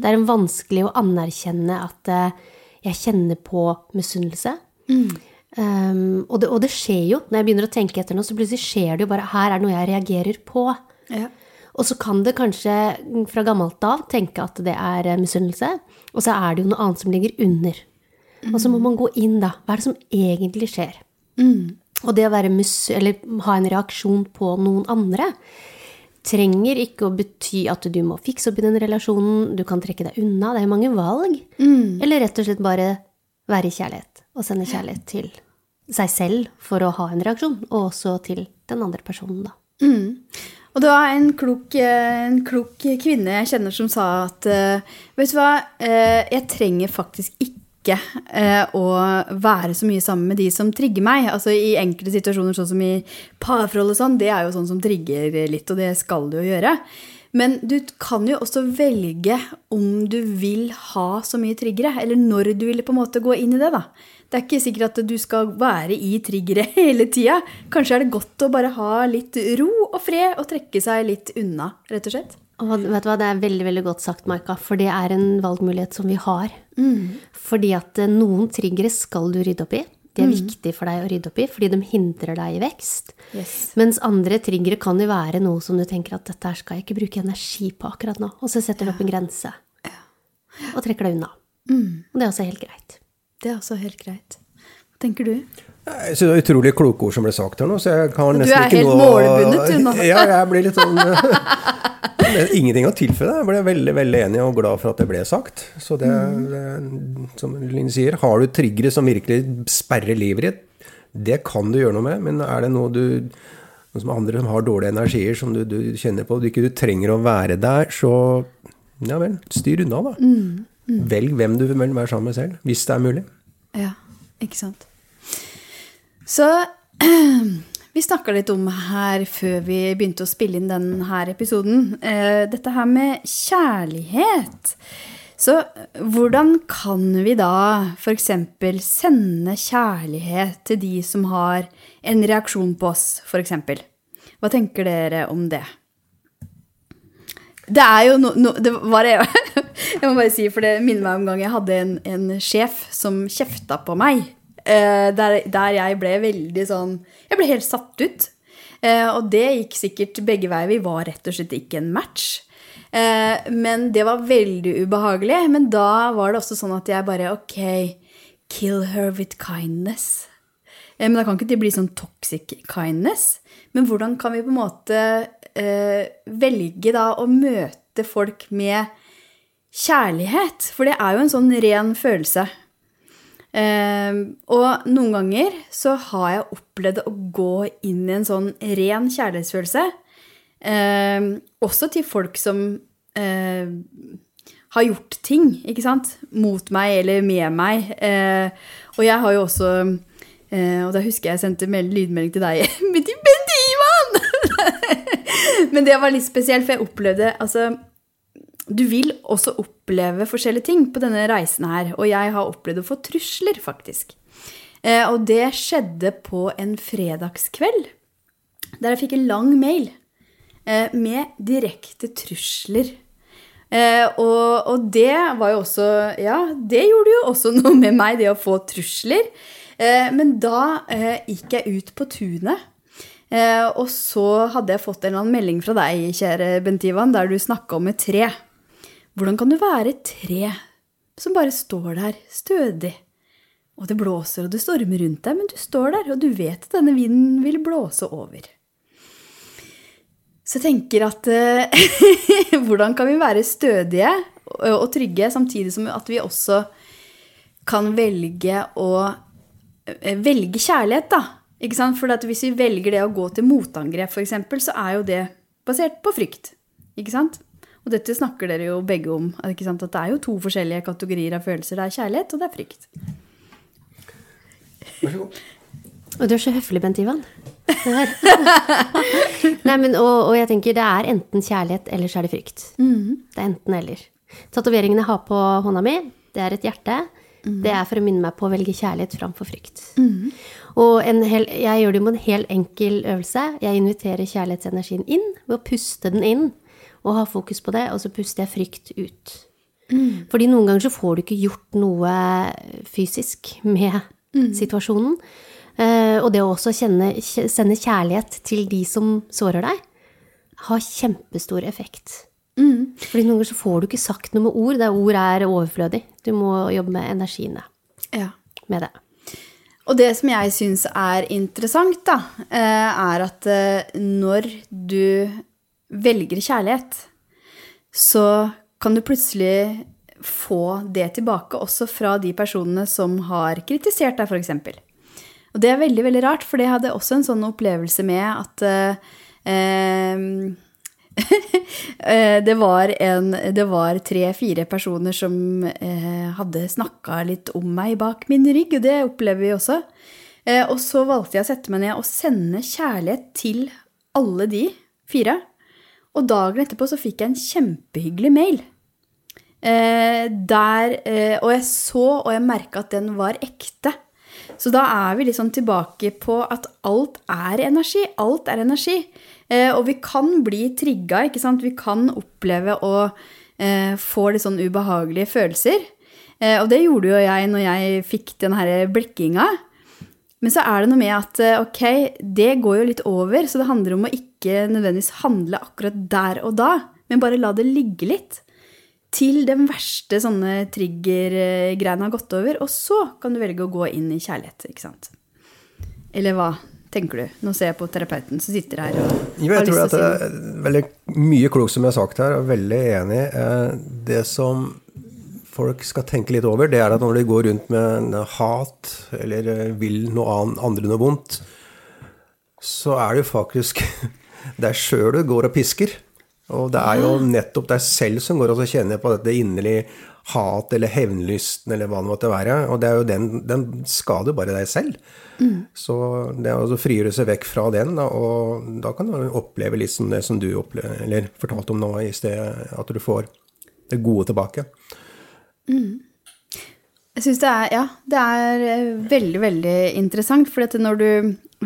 Det er vanskelig å anerkjenne at uh, jeg kjenner på misunnelse. Um, og, det, og det skjer jo, når jeg begynner å tenke etter noe, så plutselig skjer det jo bare Her er det noe jeg reagerer på. Ja. Og så kan det kanskje fra gammelt av tenke at det er eh, misunnelse, og så er det jo noe annet som ligger under. Og så må man gå inn, da. Hva er det som egentlig skjer? Og det å være mus eller ha en reaksjon på noen andre trenger ikke å bety at du må fikse opp i den relasjonen, du kan trekke deg unna, det er mange valg. Eller rett og slett bare være i kjærlighet og sende kjærlighet til seg selv for å ha en reaksjon, og også til den andre personen, da. Og det var en klok, eh, en klok kvinne jeg kjenner som sa at eh, Vet du hva, Eh, jeg trenger faktisk ikke å være så mye sammen med de som trigger meg. Altså i enkelte situasjoner, sånn som i parforhold og sånn, det er jo sånn som trigger litt, og det skal du jo gjøre. Men du kan jo også velge om du vil ha så mye triggere, eller når du vil på en måte gå inn i det, da. Det er ikke sikkert at du skal være i triggere hele tida. Kanskje er det godt å bare ha litt ro og fred og trekke seg litt unna, rett og slett. Og vet du hva, det er veldig veldig godt sagt, Maika, for det er en valgmulighet som vi har. Fordi at eh, noen triggere skal du rydde opp i. Det er viktig for deg å rydde opp i, fordi de hindrer deg i vekst. Yes. Mens andre triggere kan jo være noe som du tenker at dette skal jeg ikke bruke energi på akkurat nå. Og så setter du opp en grense. Og trekker deg unna. Og det er også helt greit. Det er også helt greit. Hva tenker du? Jeg synes det er utrolig kloke ord som ble sagt her nå, så jeg kan Du nesten er ikke helt noe målbundet, du, nå. Ja, jeg blir litt sånn er Ingenting å tilføye. Jeg ble veldig veldig enig og glad for at det ble sagt. Så det, Mm. som Linn sier, har du triggere som virkelig sperrer livet ditt, det kan du gjøre noe med, men er det noe du noe som andre som har dårlige energier som du, du kjenner på, du ikke du trenger å være der, så ja vel, styr unna, da. Mm. Velg hvem du vil være sammen med selv, hvis det er mulig. Ja, ikke sant. Så vi snakka litt om her før vi begynte å spille inn denne episoden, eh, dette her med kjærlighet. Så hvordan kan vi da f.eks. sende kjærlighet til de som har en reaksjon på oss, f.eks.? Hva tenker dere om det? Det er jo no, no, det var jeg, jeg må bare si, for det minner meg om gang jeg hadde en, en sjef som kjefta på meg. eh, der, der jeg ble veldig sånn Jeg ble helt satt ut. Eh, og det gikk sikkert begge veier. Vi var rett og slett ikke en match. Eh, men det var veldig ubehagelig. Men da var det også sånn at jeg bare Ok, kill her with kindness. Eh, Men da kan ikke det bli sånn toxic kindness. Men hvordan kan vi på en måte eh, velge da å møte folk med kjærlighet? For det er jo en sånn ren følelse. Eh, og noen ganger så har jeg opplevd å gå inn i en sånn ren kjærlighetsfølelse. Eh, også til folk som eh, har gjort ting, ikke sant? Mot meg eller med meg. Eh, og jeg har jo også eh, Og da husker jeg jeg sendte lydmelding til deg med de Ivan! Men det var litt spesielt, for jeg opplevde Altså, du vil også oppleve forskjellige ting på denne reisen her. Og jeg har opplevd å få trusler, faktisk. Eh, og det skjedde på en fredagskveld. Der jeg fikk en lang mail eh, med direkte trusler. Eh, og, og det var jo også Ja, det gjorde jo også noe med meg, det å få trusler. Men da gikk jeg ut på tunet. Eh, og så hadde jeg fått en eller annen melding fra deg, kjære Bent Ivan, der du snakka om et tre. Hvordan kan du være et tre som bare står der, stødig? Og det blåser og det stormer rundt deg, men du står der, og du vet at denne vinden vil blåse over. Så jeg tenker at eh, hvordan kan vi være stødige og trygge, samtidig som at vi også kan velge å eh, velge kjærlighet, da. Ikke sant? For at hvis vi velger det å gå til motangrep, f.eks., så er jo det basert på frykt. Ikke sant? Og dette snakker dere jo begge om. Ikke sant? At det er jo to forskjellige kategorier av følelser. Det er kjærlighet, og det er frykt. Vær så god. Og du er så høflig, Bent Ivan. Nei, men, og, og jeg tenker det er enten kjærlighet, eller så er det frykt. Det er enten eller. Tatoveringen jeg har på hånda mi, det er et hjerte. Det er for å minne meg på å velge kjærlighet framfor frykt. Og en hel, jeg gjør det med en helt enkel øvelse. Jeg inviterer kjærlighetsenergien inn ved å puste den inn og ha fokus på det, og så puster jeg frykt ut. Fordi noen ganger så får du ikke gjort noe fysisk med situasjonen. Eh, og det å også kjenne, sende kjærlighet til de som sårer deg, har kjempestor effekt. Fordi noen ganger så får du ikke sagt noe med ord, Det ord er overflødig. Du må jobbe med energiene Ja. med det. Og det som jeg syns er interessant, da, eh, er at eh, når du velger kjærlighet, så kan du plutselig få det tilbake også fra de personene som har kritisert deg, f.eks. Og det er veldig, veldig rart, for det hadde også en sånn opplevelse med at eh, det var, var tre-fire personer som eh, hadde snakka litt om meg bak min rygg, og det opplever vi også. Eh, og så valgte jeg å sette meg ned og sende kjærlighet til alle de fire. Og dagen etterpå så fikk jeg en kjempehyggelig mail. Eh, der, eh, og jeg så og jeg merka at den var ekte. Så da er vi liksom tilbake på at alt er energi. Alt er energi. Eh, og vi kan bli trigga, ikke sant. Vi kan oppleve å eh, få litt sånn ubehagelige følelser. Eh, og det gjorde jo jeg når jeg fikk den her blikkinga. Men så er det noe med at ok, det går jo litt over, så det handler om å ikke nødvendigvis handle akkurat der og da, men bare la det ligge litt. Til den verste sånne trigger-greiene har gått over, og så kan du velge å gå inn i kjærlighet, ikke sant. Eller hva tenker du? Nå ser jeg på terapeuten som sitter her og Jo, jeg tror at det er veldig mye klokt som jeg har sagt her, og veldig enig. Eh, Det som folk skal tenke litt over, det er at når de går rundt med hat eller eh, vil noe andre noe vondt, så er det jo faktisk deg sjøl du går og pisker. Og det er jo nettopp deg selv som går og kjenner på dette inderlig hat eller hevnlysten eller hva det måtte være. Og det er jo den, den skader bare deg selv. Så det å frigjøre seg vekk fra den, da, og da kan du oppleve litt det som du opplever, eller fortalte om nå i sted, at du får det gode tilbake. Jeg syns det er Ja, det er eh, veldig, veldig interessant. For når du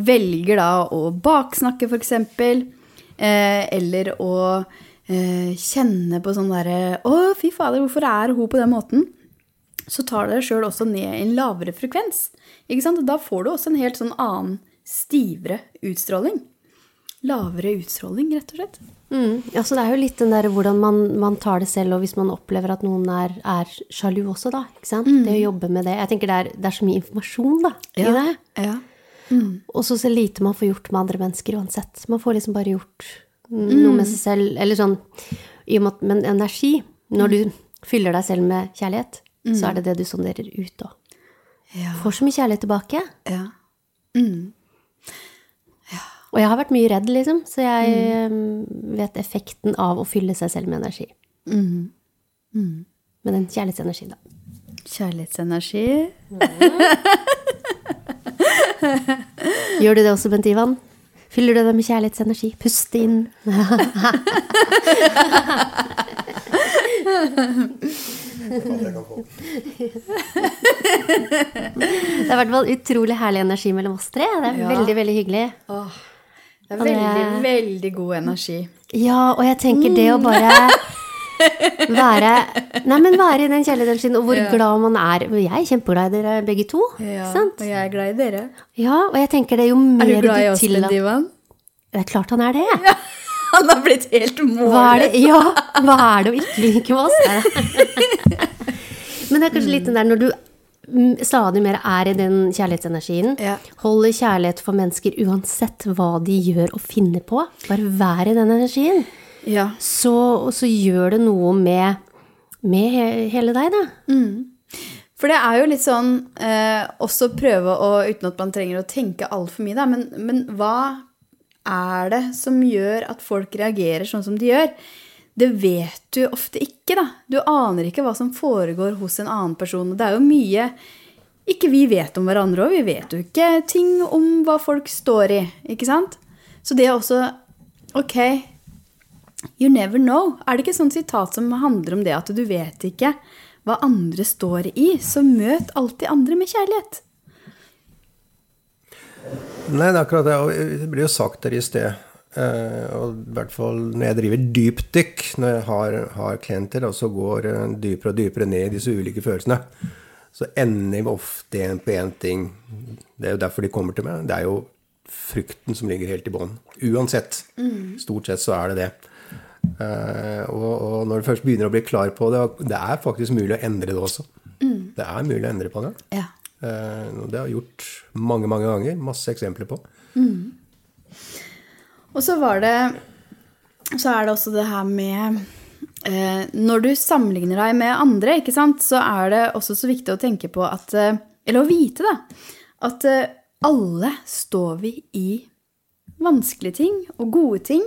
velger da å baksnakke, f.eks., eh, eller å kjenne på sånn derre Å, fy fader, hvorfor er hun på den måten? Så tar dere sjøl også ned i en lavere frekvens. Ikke sant? Da får du også en helt sånn annen, stivere utstråling. Lavere utstråling, rett og slett. Mm. Ja, så det er jo litt den der hvordan man, man tar det selv, og hvis man opplever at noen er, er sjalu også, da. ikke sant? Det å jobbe med det. Jeg tenker det er, det er så mye informasjon da, i det. Ja. Og så så lite man får gjort med andre mennesker uansett. Man får liksom bare gjort noe med seg selv. Eller sånn i og med at Men energi, når du fyller deg selv med kjærlighet, så er det det du sonderer ut òg. Ja. Får så mye kjærlighet tilbake. ja. Og jeg har vært mye redd, liksom, så jeg mm. vet effekten av å fylle seg selv med energi. Med den kjærlighetsenergi, da. Kjærlighetsenergi. Gjør du det også, Bent Ivan? Fyller du det med kjærlighetsenergi? Pust inn. Det er i hvert fall utrolig herlig energi mellom oss tre. Det er veldig, veldig hyggelig. Det er veldig, veldig god energi. Ja, og jeg tenker det å bare være Nei, men være i den kjærlighetsenergien, og hvor Ja. glad man er. Jeg er kjempeglad i dere begge to. Ja, Sant? og jeg er glad i dere. Ja, og jeg tenker det jo Er mer du glad i oss, tillater- Divan? Det er klart han er det. Han har blitt helt er målløs. ja, hva er det å ikke like med oss? Men det er kanskje litt den der når du stadig mer er i den kjærlighetsenergien, Ja. holder kjærlighet for mennesker uansett hva de gjør og finner på, bare vær i den energien, Ja. så, så gjør det noe med, med he- hele deg, da. For det er jo litt sånn eh, også prøve å, uten at man trenger å tenke altfor mye, da, men, men hva er det som gjør at folk reagerer sånn som de gjør? Det vet du ofte ikke, da. Du aner ikke hva som foregår hos en annen person. Det er jo mye ikke vi vet om hverandre òg. Vi vet jo ikke ting om hva folk står i, ikke sant? Så det er også Ok, you never know. Er det ikke et sånt sitat som handler om det at du vet ikke hva andre står i, så møt alltid andre med kjærlighet. Nei, det er akkurat det. Det blir jo sagt der i sted. eh, og i hvert fall når jeg driver dypdykk, når jeg har, har klienter, og så går eh, dypere og dypere ned i disse ulike følelsene, så ender vi ofte igjen på én ting. Det er jo derfor de kommer til meg. Det er jo frykten som ligger helt i bånn. Uansett. Stort sett så er det det. Eh, og, og når du først begynner å bli klar på det, det er faktisk mulig å endre det også. Det er mulig å endre på det. Ja. Eh, det har jeg gjort mange, mange ganger. Masse eksempler på. Og så var det Så er det også det her med eh, Når du sammenligner deg med andre, ikke sant, så er det også så viktig å tenke på at Eller å vite, da. At alle står vi i vanskelige ting og gode ting.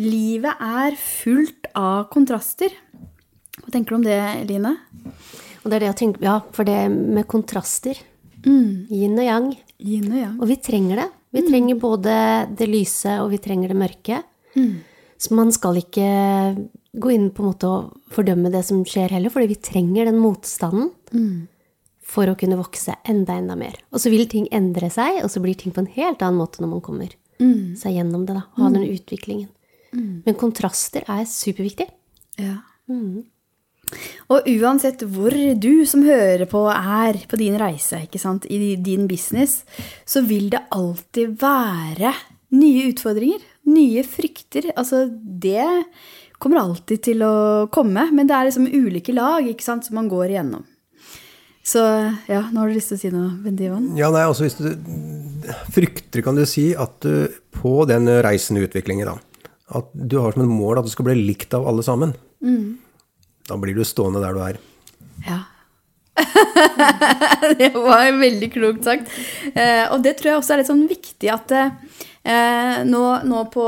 Livet er fullt av kontraster. Hva tenker du om det, Eline? Og det er det jeg tenker, ja, for det med kontraster, yin og yang, Yin og yang. Og vi trenger det. Vi trenger både det lyse og vi trenger det mørke. Så man skal ikke gå inn på en måte og fordømme det som skjer heller, fordi vi trenger den motstanden for å kunne vokse enda, enda mer. Og så vil ting endre seg, og så blir ting på en helt annen måte når man kommer seg gjennom det, da, og har den utviklingen. Men kontraster er superviktig. Ja. Og uansett hvor du som hører på er på din reise, ikke sant, i din business, så vil det alltid være nye utfordringer, nye frykter. Altså, det kommer alltid til å komme, men det er liksom ulike lag, ikke sant, som man går igjennom. Så ja, nå har du lyst til å si noe, Bendivan? Ja, nei, altså hvis du frykter, kan du si, at du på den reisende utviklingen, da, at du har som et mål at du skal bli likt av alle sammen, da blir du stående der du er. Ja. det var veldig klokt sagt. Eh, og det tror jeg også er litt sånn viktig at eh, nå, nå, på,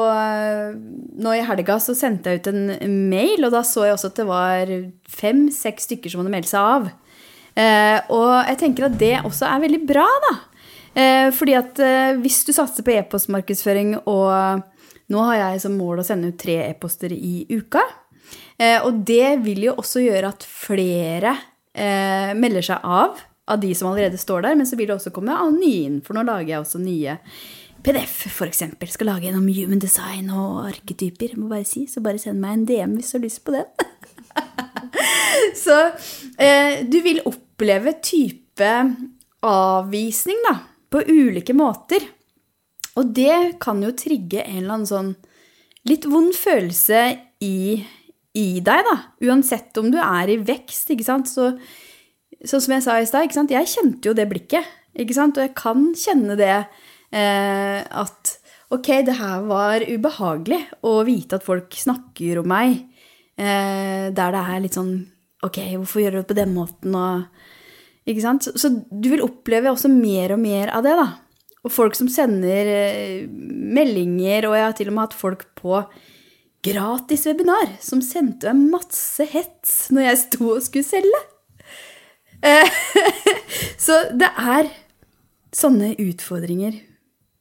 nå i helga så sendte jeg ut en mail, og da så jeg også at det var fem-seks stykker som hadde meldt seg av. Eh, og jeg tenker at det også er veldig bra, da. Eh, fordi at eh, hvis du satser på e-postmarkedsføring, og nå har jeg som mål å sende ut tre e-poster i uka, eh, og det vil jo også gjøre at flere eh, melder seg av av de som allerede står der, men så vil det også komme av nye inn, for nå lager jeg også nye PDF, eksempel. Skal lage en om human design og arketyper, må bare si, så bare send meg en DM hvis du har lyst på den. så eh, du vil oppleve type avvisning, da, på ulike måter. Og det kan jo trigge en eller annen sånn litt vond følelse i, i deg, da. Uansett om du er i vekst, ikke sant. Så, sånn som jeg sa i stad, ikke sant. Jeg kjente jo det blikket, ikke sant. Og jeg kan kjenne det eh, at ok, det her var ubehagelig å vite at folk snakker om meg eh, der det er litt sånn ok, hvorfor gjør du det på den måten, og ikke sant? Så, så du vil oppleve også mer og mer av det, da. Og folk som sender eh, meldinger, og jeg har til og med hatt folk på gratis webinar som sendte meg masse hets når jeg sto og skulle selge. Eh, så det er sånne utfordringer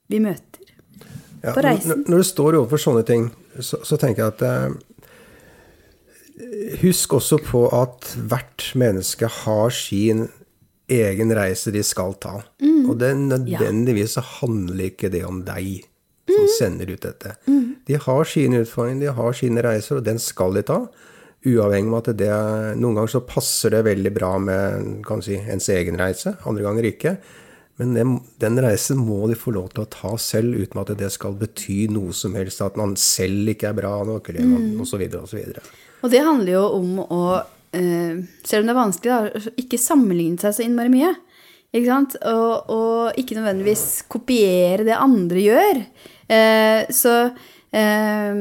vi møter. Ja, På reisen. Når, når du står overfor sånne ting, så, så tenker jeg at eh, Husk også på at hvert menneske har sin egen reise de skal ta. Mm. Og det, nødvendigvis så handler ikke det om deg som sender ut dette. De har sine utfordringer, de har sine reiser, og den skal de ta. Uavhengig av at det Noen ganger så passer det veldig bra med kan si, ens egen reise, andre ganger ikke. Men den, den reisen må de få lov til å ta selv, uten at det skal bety noe som helst. At man selv ikke er bra nok, eller mm. osv. osv. Og det handler jo om å, eh, selv om det er vanskelig, da, ikke sammenligne seg så innmari mye. Ikke sant? Og, og ikke nødvendigvis kopiere det andre gjør. Eh, så eh,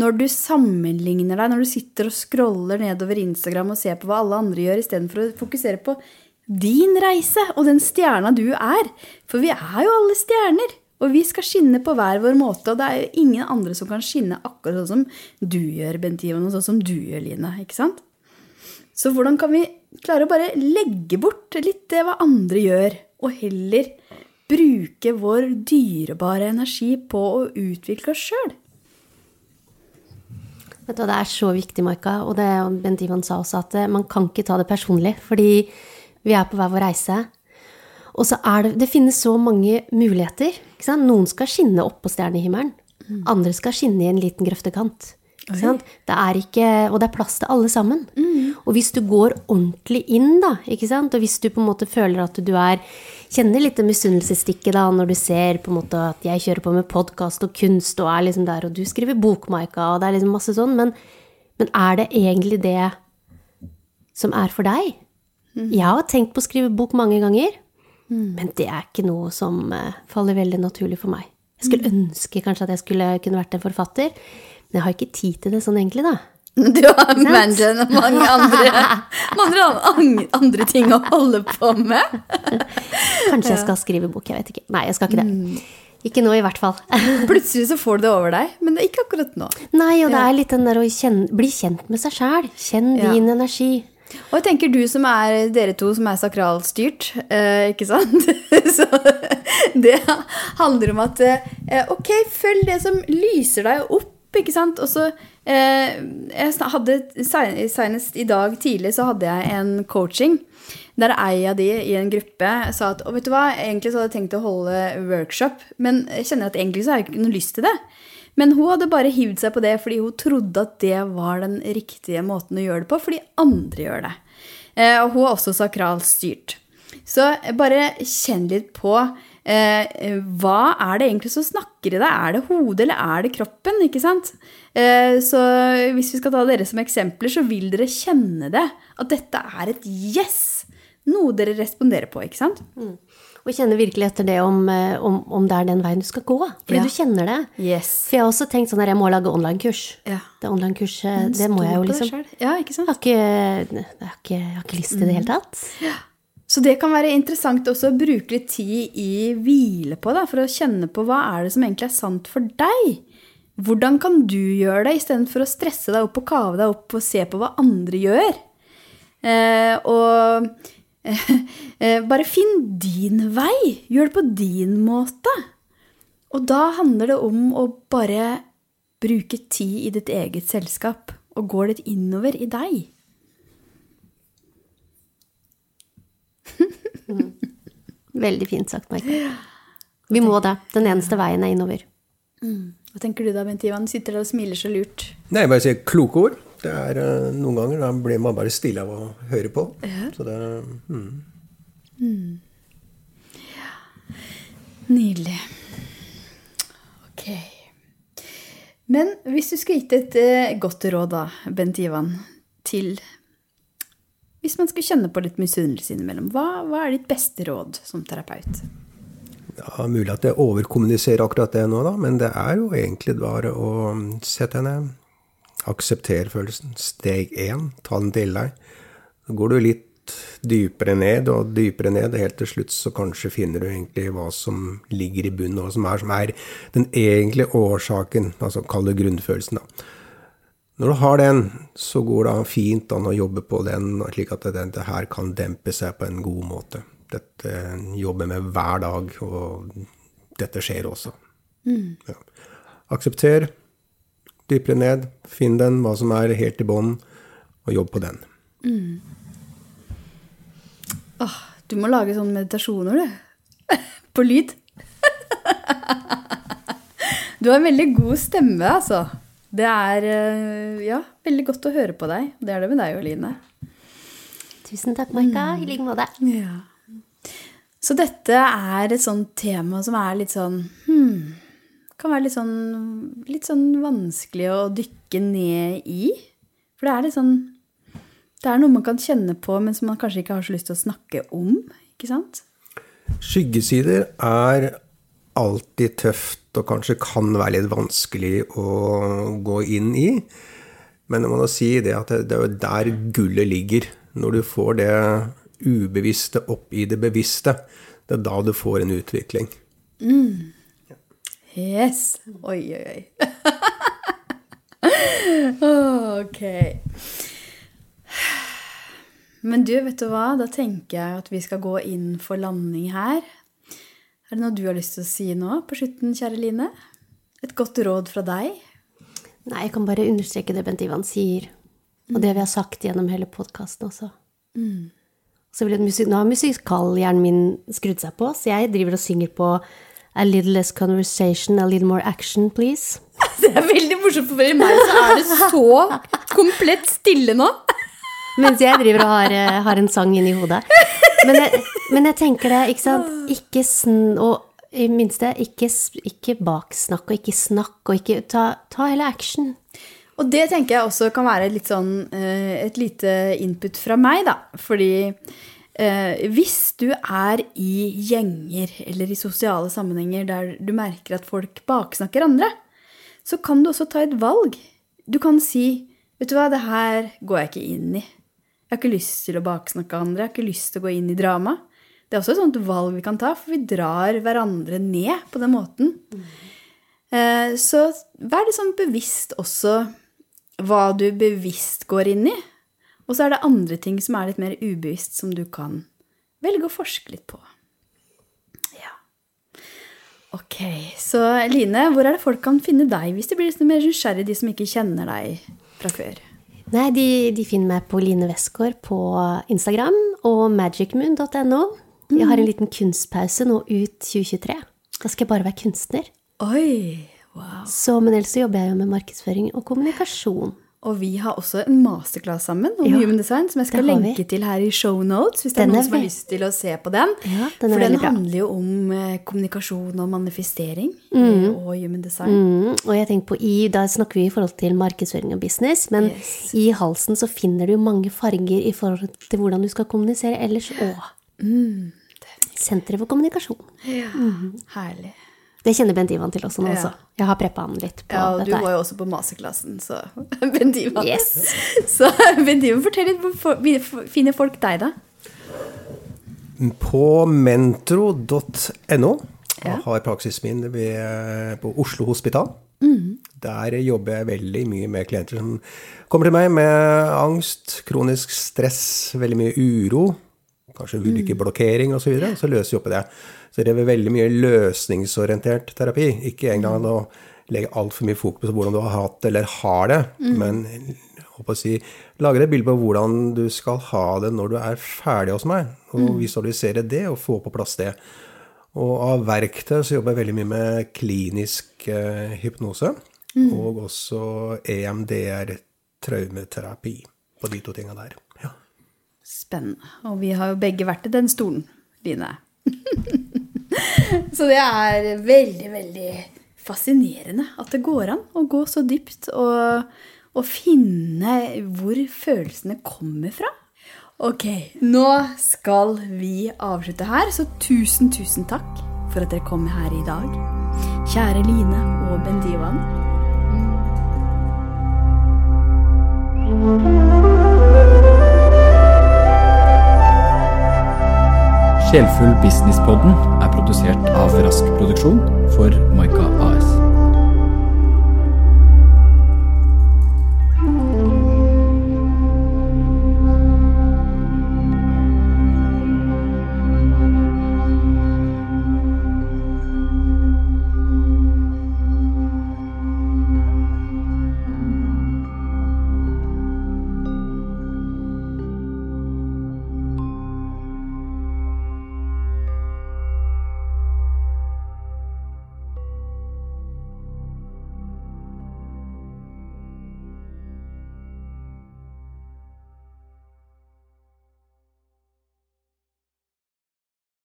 når du sammenligner deg, når du sitter og scroller nedover Instagram og ser på hva alle andre gjør, istedenfor å fokusere på din reise og den stjerna du er. For vi er jo alle stjerner. Og vi skal skinne på hver vår måte, og det er jo ingen andre som kan skinne akkurat sånn som du gjør, Bent Ivan, og sånn som du gjør, Line. Ikke sant? Så hvordan kan vi klare å bare legge bort litt det hva andre gjør, og heller bruke vår dyrebare energi på å utvikle oss sjøl? Vet du, Det er så viktig, Marka, og det Bent Ivan sa også, at eh, man kan ikke ta det personlig. fordi vi er på hver vår reise. Og så er det Det finnes så mange muligheter. Noen skal skinne opp på stjernehimmelen. Mm. Andre skal skinne i en liten grøftekant. Det er ikke, og det er plass til alle sammen. Mm. Og hvis du går ordentlig inn, da, og hvis du på en måte føler at du er Kjenner litt misunnelsesstikket da, når du ser på en måte at jeg kjører på med podkast og kunst og er liksom der, og du skriver bokmaika, og det er liksom masse sånn, men, men er det egentlig det som er for deg? Mm. Jeg har tenkt på å skrive bok mange ganger, mm. men det er ikke noe som uh, faller veldig naturlig for meg. Jeg skulle mm. ønske kanskje at jeg skulle kunne vært en forfatter, men jeg har ikke tid til det sånn egentlig, da. Du har manager og mange andre, mange andre ting å holde på med. Kanskje jeg skal skrive bok, jeg vet ikke. Nei, jeg skal ikke det. Mm. Ikke nå, i hvert fall. Plutselig så får du det over deg, men det er ikke akkurat nå. Nei, og det er litt den der å kjenne, bli kjent med seg sjæl. Kjenn ja. din energi. Og jeg tenker du som er dere to som er sakralstyrt, eh, ikke sant? Så det handler om at eh, ok, følg det som lyser deg opp, ikke sant? Og så eh, jeg hadde, Senest i dag tidlig så hadde jeg en coaching der ei av de i en gruppe sa at vet du hva, egentlig så hadde jeg tenkt å holde workshop, men jeg kjenner at egentlig så har jeg ikke noe lyst til det. Men hun hadde bare hivd seg på det fordi hun trodde at det var den riktige måten å gjøre det på, fordi andre gjør det. Eh, og hun er også sakralstyrt. Så bare kjenn litt på eh, hva er det egentlig som snakker i deg? Er det hodet, eller er det kroppen? ikke sant? Eh, så hvis vi skal ta dere som eksempler, så vil dere kjenne det. At dette er et yes! Noe dere responderer på, ikke sant? Mm. Og kjenne virkelig etter det om, eh, om, om, det er den veien du skal gå. Fordi ja. du kjenner det. Yes. For jeg har også tenkt sånn at jeg må lage online-kurs. Ja. Det online-kurset, det må jeg jo liksom. Ja, ikke sant? Jeg har ikke, jeg har ikke, jeg har ikke lyst til det i det hele tatt. Ja. Så det kan være interessant også å bruke litt tid i hvile på, da, for å kjenne på hva er det som egentlig er sant for deg. Hvordan kan du gjøre det, istedenfor å stresse deg opp og kave deg opp og se på hva andre gjør? Eh, og Eh, bare finn din vei. Gjør det på din måte. Og da handler det om å bare bruke tid i ditt eget selskap, og gå litt innover i deg. Veldig fint sagt, Michael. Vi må det. Den eneste veien er innover. Mm. Hva tenker du da, Bent Ivan? Sitter der og smiler så lurt. Nei, jeg bare sier kloke ord. Det er uh, Noen ganger da blir man bare stille av å høre på. Ja. Så det mm. Mm. Ja. Nydelig. Ok. Men hvis du skulle gitt et uh, godt råd, da, Bent Ivan, til Hvis man skal kjenne på litt misunnelse innimellom, hva, hva er ditt beste råd som terapeut? Ja, Mulig at jeg overkommuniserer akkurat det nå, da, men det er jo egentlig bare å sette henne Aksepter følelsen. Steg én, ta den til deg. Så går du litt dypere ned og dypere ned, og helt til slutt så kanskje finner du egentlig hva som ligger i bunnen, og som er, som er den egentlige årsaken, altså kall det grunnfølelsen, da. Når du har den, så går det fint an å jobbe på den, slik at dette her kan dempe seg på en god måte. Dette jobber med hver dag, og dette skjer også. Mm. Ja. Aksepter, dypere ned, finn den, hva som er helt i bånn, og jobb på den. Mm. Åh, du må lage sånne meditasjoner, du. på lyd. Du har en veldig god stemme, altså. Det er eh, ja, veldig godt å høre på deg. Det er det med deg, Oline. Tusen takk, Maika. I like måte. Ja. Så dette er et sånt tema som er litt sånn hmm, Kan være litt sånn, litt sånn vanskelig å dykke ned i. For det er litt sånn Det er noe man kan kjenne på, men som man kanskje ikke har så lyst til å snakke om. Ikke sant? Skyggesider er alltid tøft og kanskje kan være litt vanskelig å gå inn i. Men jeg må da si det at det er jo der gullet ligger. Når du får det ubevisste opp i det bevisste, det er da du får en utvikling. Yes. Oi, oi, oi. ok. Men du, vet du hva? Da tenker jeg at vi skal gå inn for landing her. Er det noe du har lyst til å si nå på slutten, kjære Line? Et godt råd fra deg? Nei, jeg kan bare understreke det Bent Ivan sier. Og det vi har sagt gjennom hele podkasten også. Så vil musik- nå har musikalhjernen min skrudd seg på, så jeg driver og synger på A little less conversation, a little more action, please. Det er veldig morsomt, for meg så er det så komplett stille nå. Mens jeg driver og har, eh, har en sang inni hodet. Men jeg, men jeg tenker det, ikke sant Ikke sn... Og i minste, ikke, ikke baksnakk og ikke snakk og ikke Ta, ta hele action. Og det tenker jeg også kan være litt sånn, eh, et lite input fra meg, da. Fordi eh, hvis du er i gjenger eller i sosiale sammenhenger der du merker at folk baksnakker andre, så kan du også ta et valg. Du kan si Vet du hva, det her går jeg ikke inn i. Jeg har ikke lyst til å baksnakke andre. Jeg har ikke lyst til å gå inn i drama. Det er også et sånt valg vi kan ta, for vi drar hverandre ned på den måten. Eh, Så vær litt sånn bevisst også hva du bevisst går inn i. Og så er det andre ting som er litt mer ubevisst, som du kan velge å forske litt på. Ja. Ok, så Line, hvor er det folk kan finne deg hvis de blir litt mer nysgjerrig, de som ikke kjenner deg fra før? Nei, de, de finner meg på Line Westgård på Instagram og magicmoon.no. Jeg har en liten kunstpause nå ut 2023. Da skal jeg bare være kunstner. Oi, wow. Så, men ellers så jobber jeg jo med markedsføring og kommunikasjon. Og vi har også en masterclass sammen om Ja, human design, som jeg skal lenke til her i show notes, hvis det er er noen som har lyst til å se på den. Ja, den er For den handler jo om eh, kommunikasjon og manifestering mm. og human design. Mm, og jeg tenker på i, Da snakker vi i forhold til markedsføring og business, men Yes. i halsen så finner du mange farger i forhold til hvordan du skal kommunisere ellers òg. Mm, Senteret for kommunikasjon. Ja, herlig. Det kjenner Bent Ivan til også nå, Ja. også. Jeg har preppa han litt på Ja, og du dette. var jo også på masterklassen, så Bent Ivan. Yes. Så Bent Ivan, fortell litt, hvor finner folk deg, da? På mentro.no Ja. har praksisen min ved, på Oslo Hospital. Der jobber jeg veldig mye med klienter som kommer til meg med angst, kronisk stress, veldig mye uro, kanskje ulike blokkering osv. Så, videre, så løser vi opp i det. Så det er veldig mye løsningsorientert terapi. Ikke engang å legge altfor mye fokus på hvordan du har hatt det eller har det, men håper å si, lage et bilde på hvordan du skal ha det når du er ferdig hos meg, og visualisere det og få på plass det. Og av verktøy så jobber jeg veldig mye med klinisk eh, hypnose, og også EMDR traumeterapi på de to tinga der. Ja. Spennende. Og vi har jo begge vært i den stolen, Line. så det er veldig, veldig fascinerende at det går an å gå så dypt og, og finne hvor følelsene kommer fra. Ok, nå skal vi avslutte her, så tusen, tusen takk for at dere kom her i dag. Kjære Line og Bendivan. Sjelfull Businesspodden produsert av Rask Produksjon for Maika AS.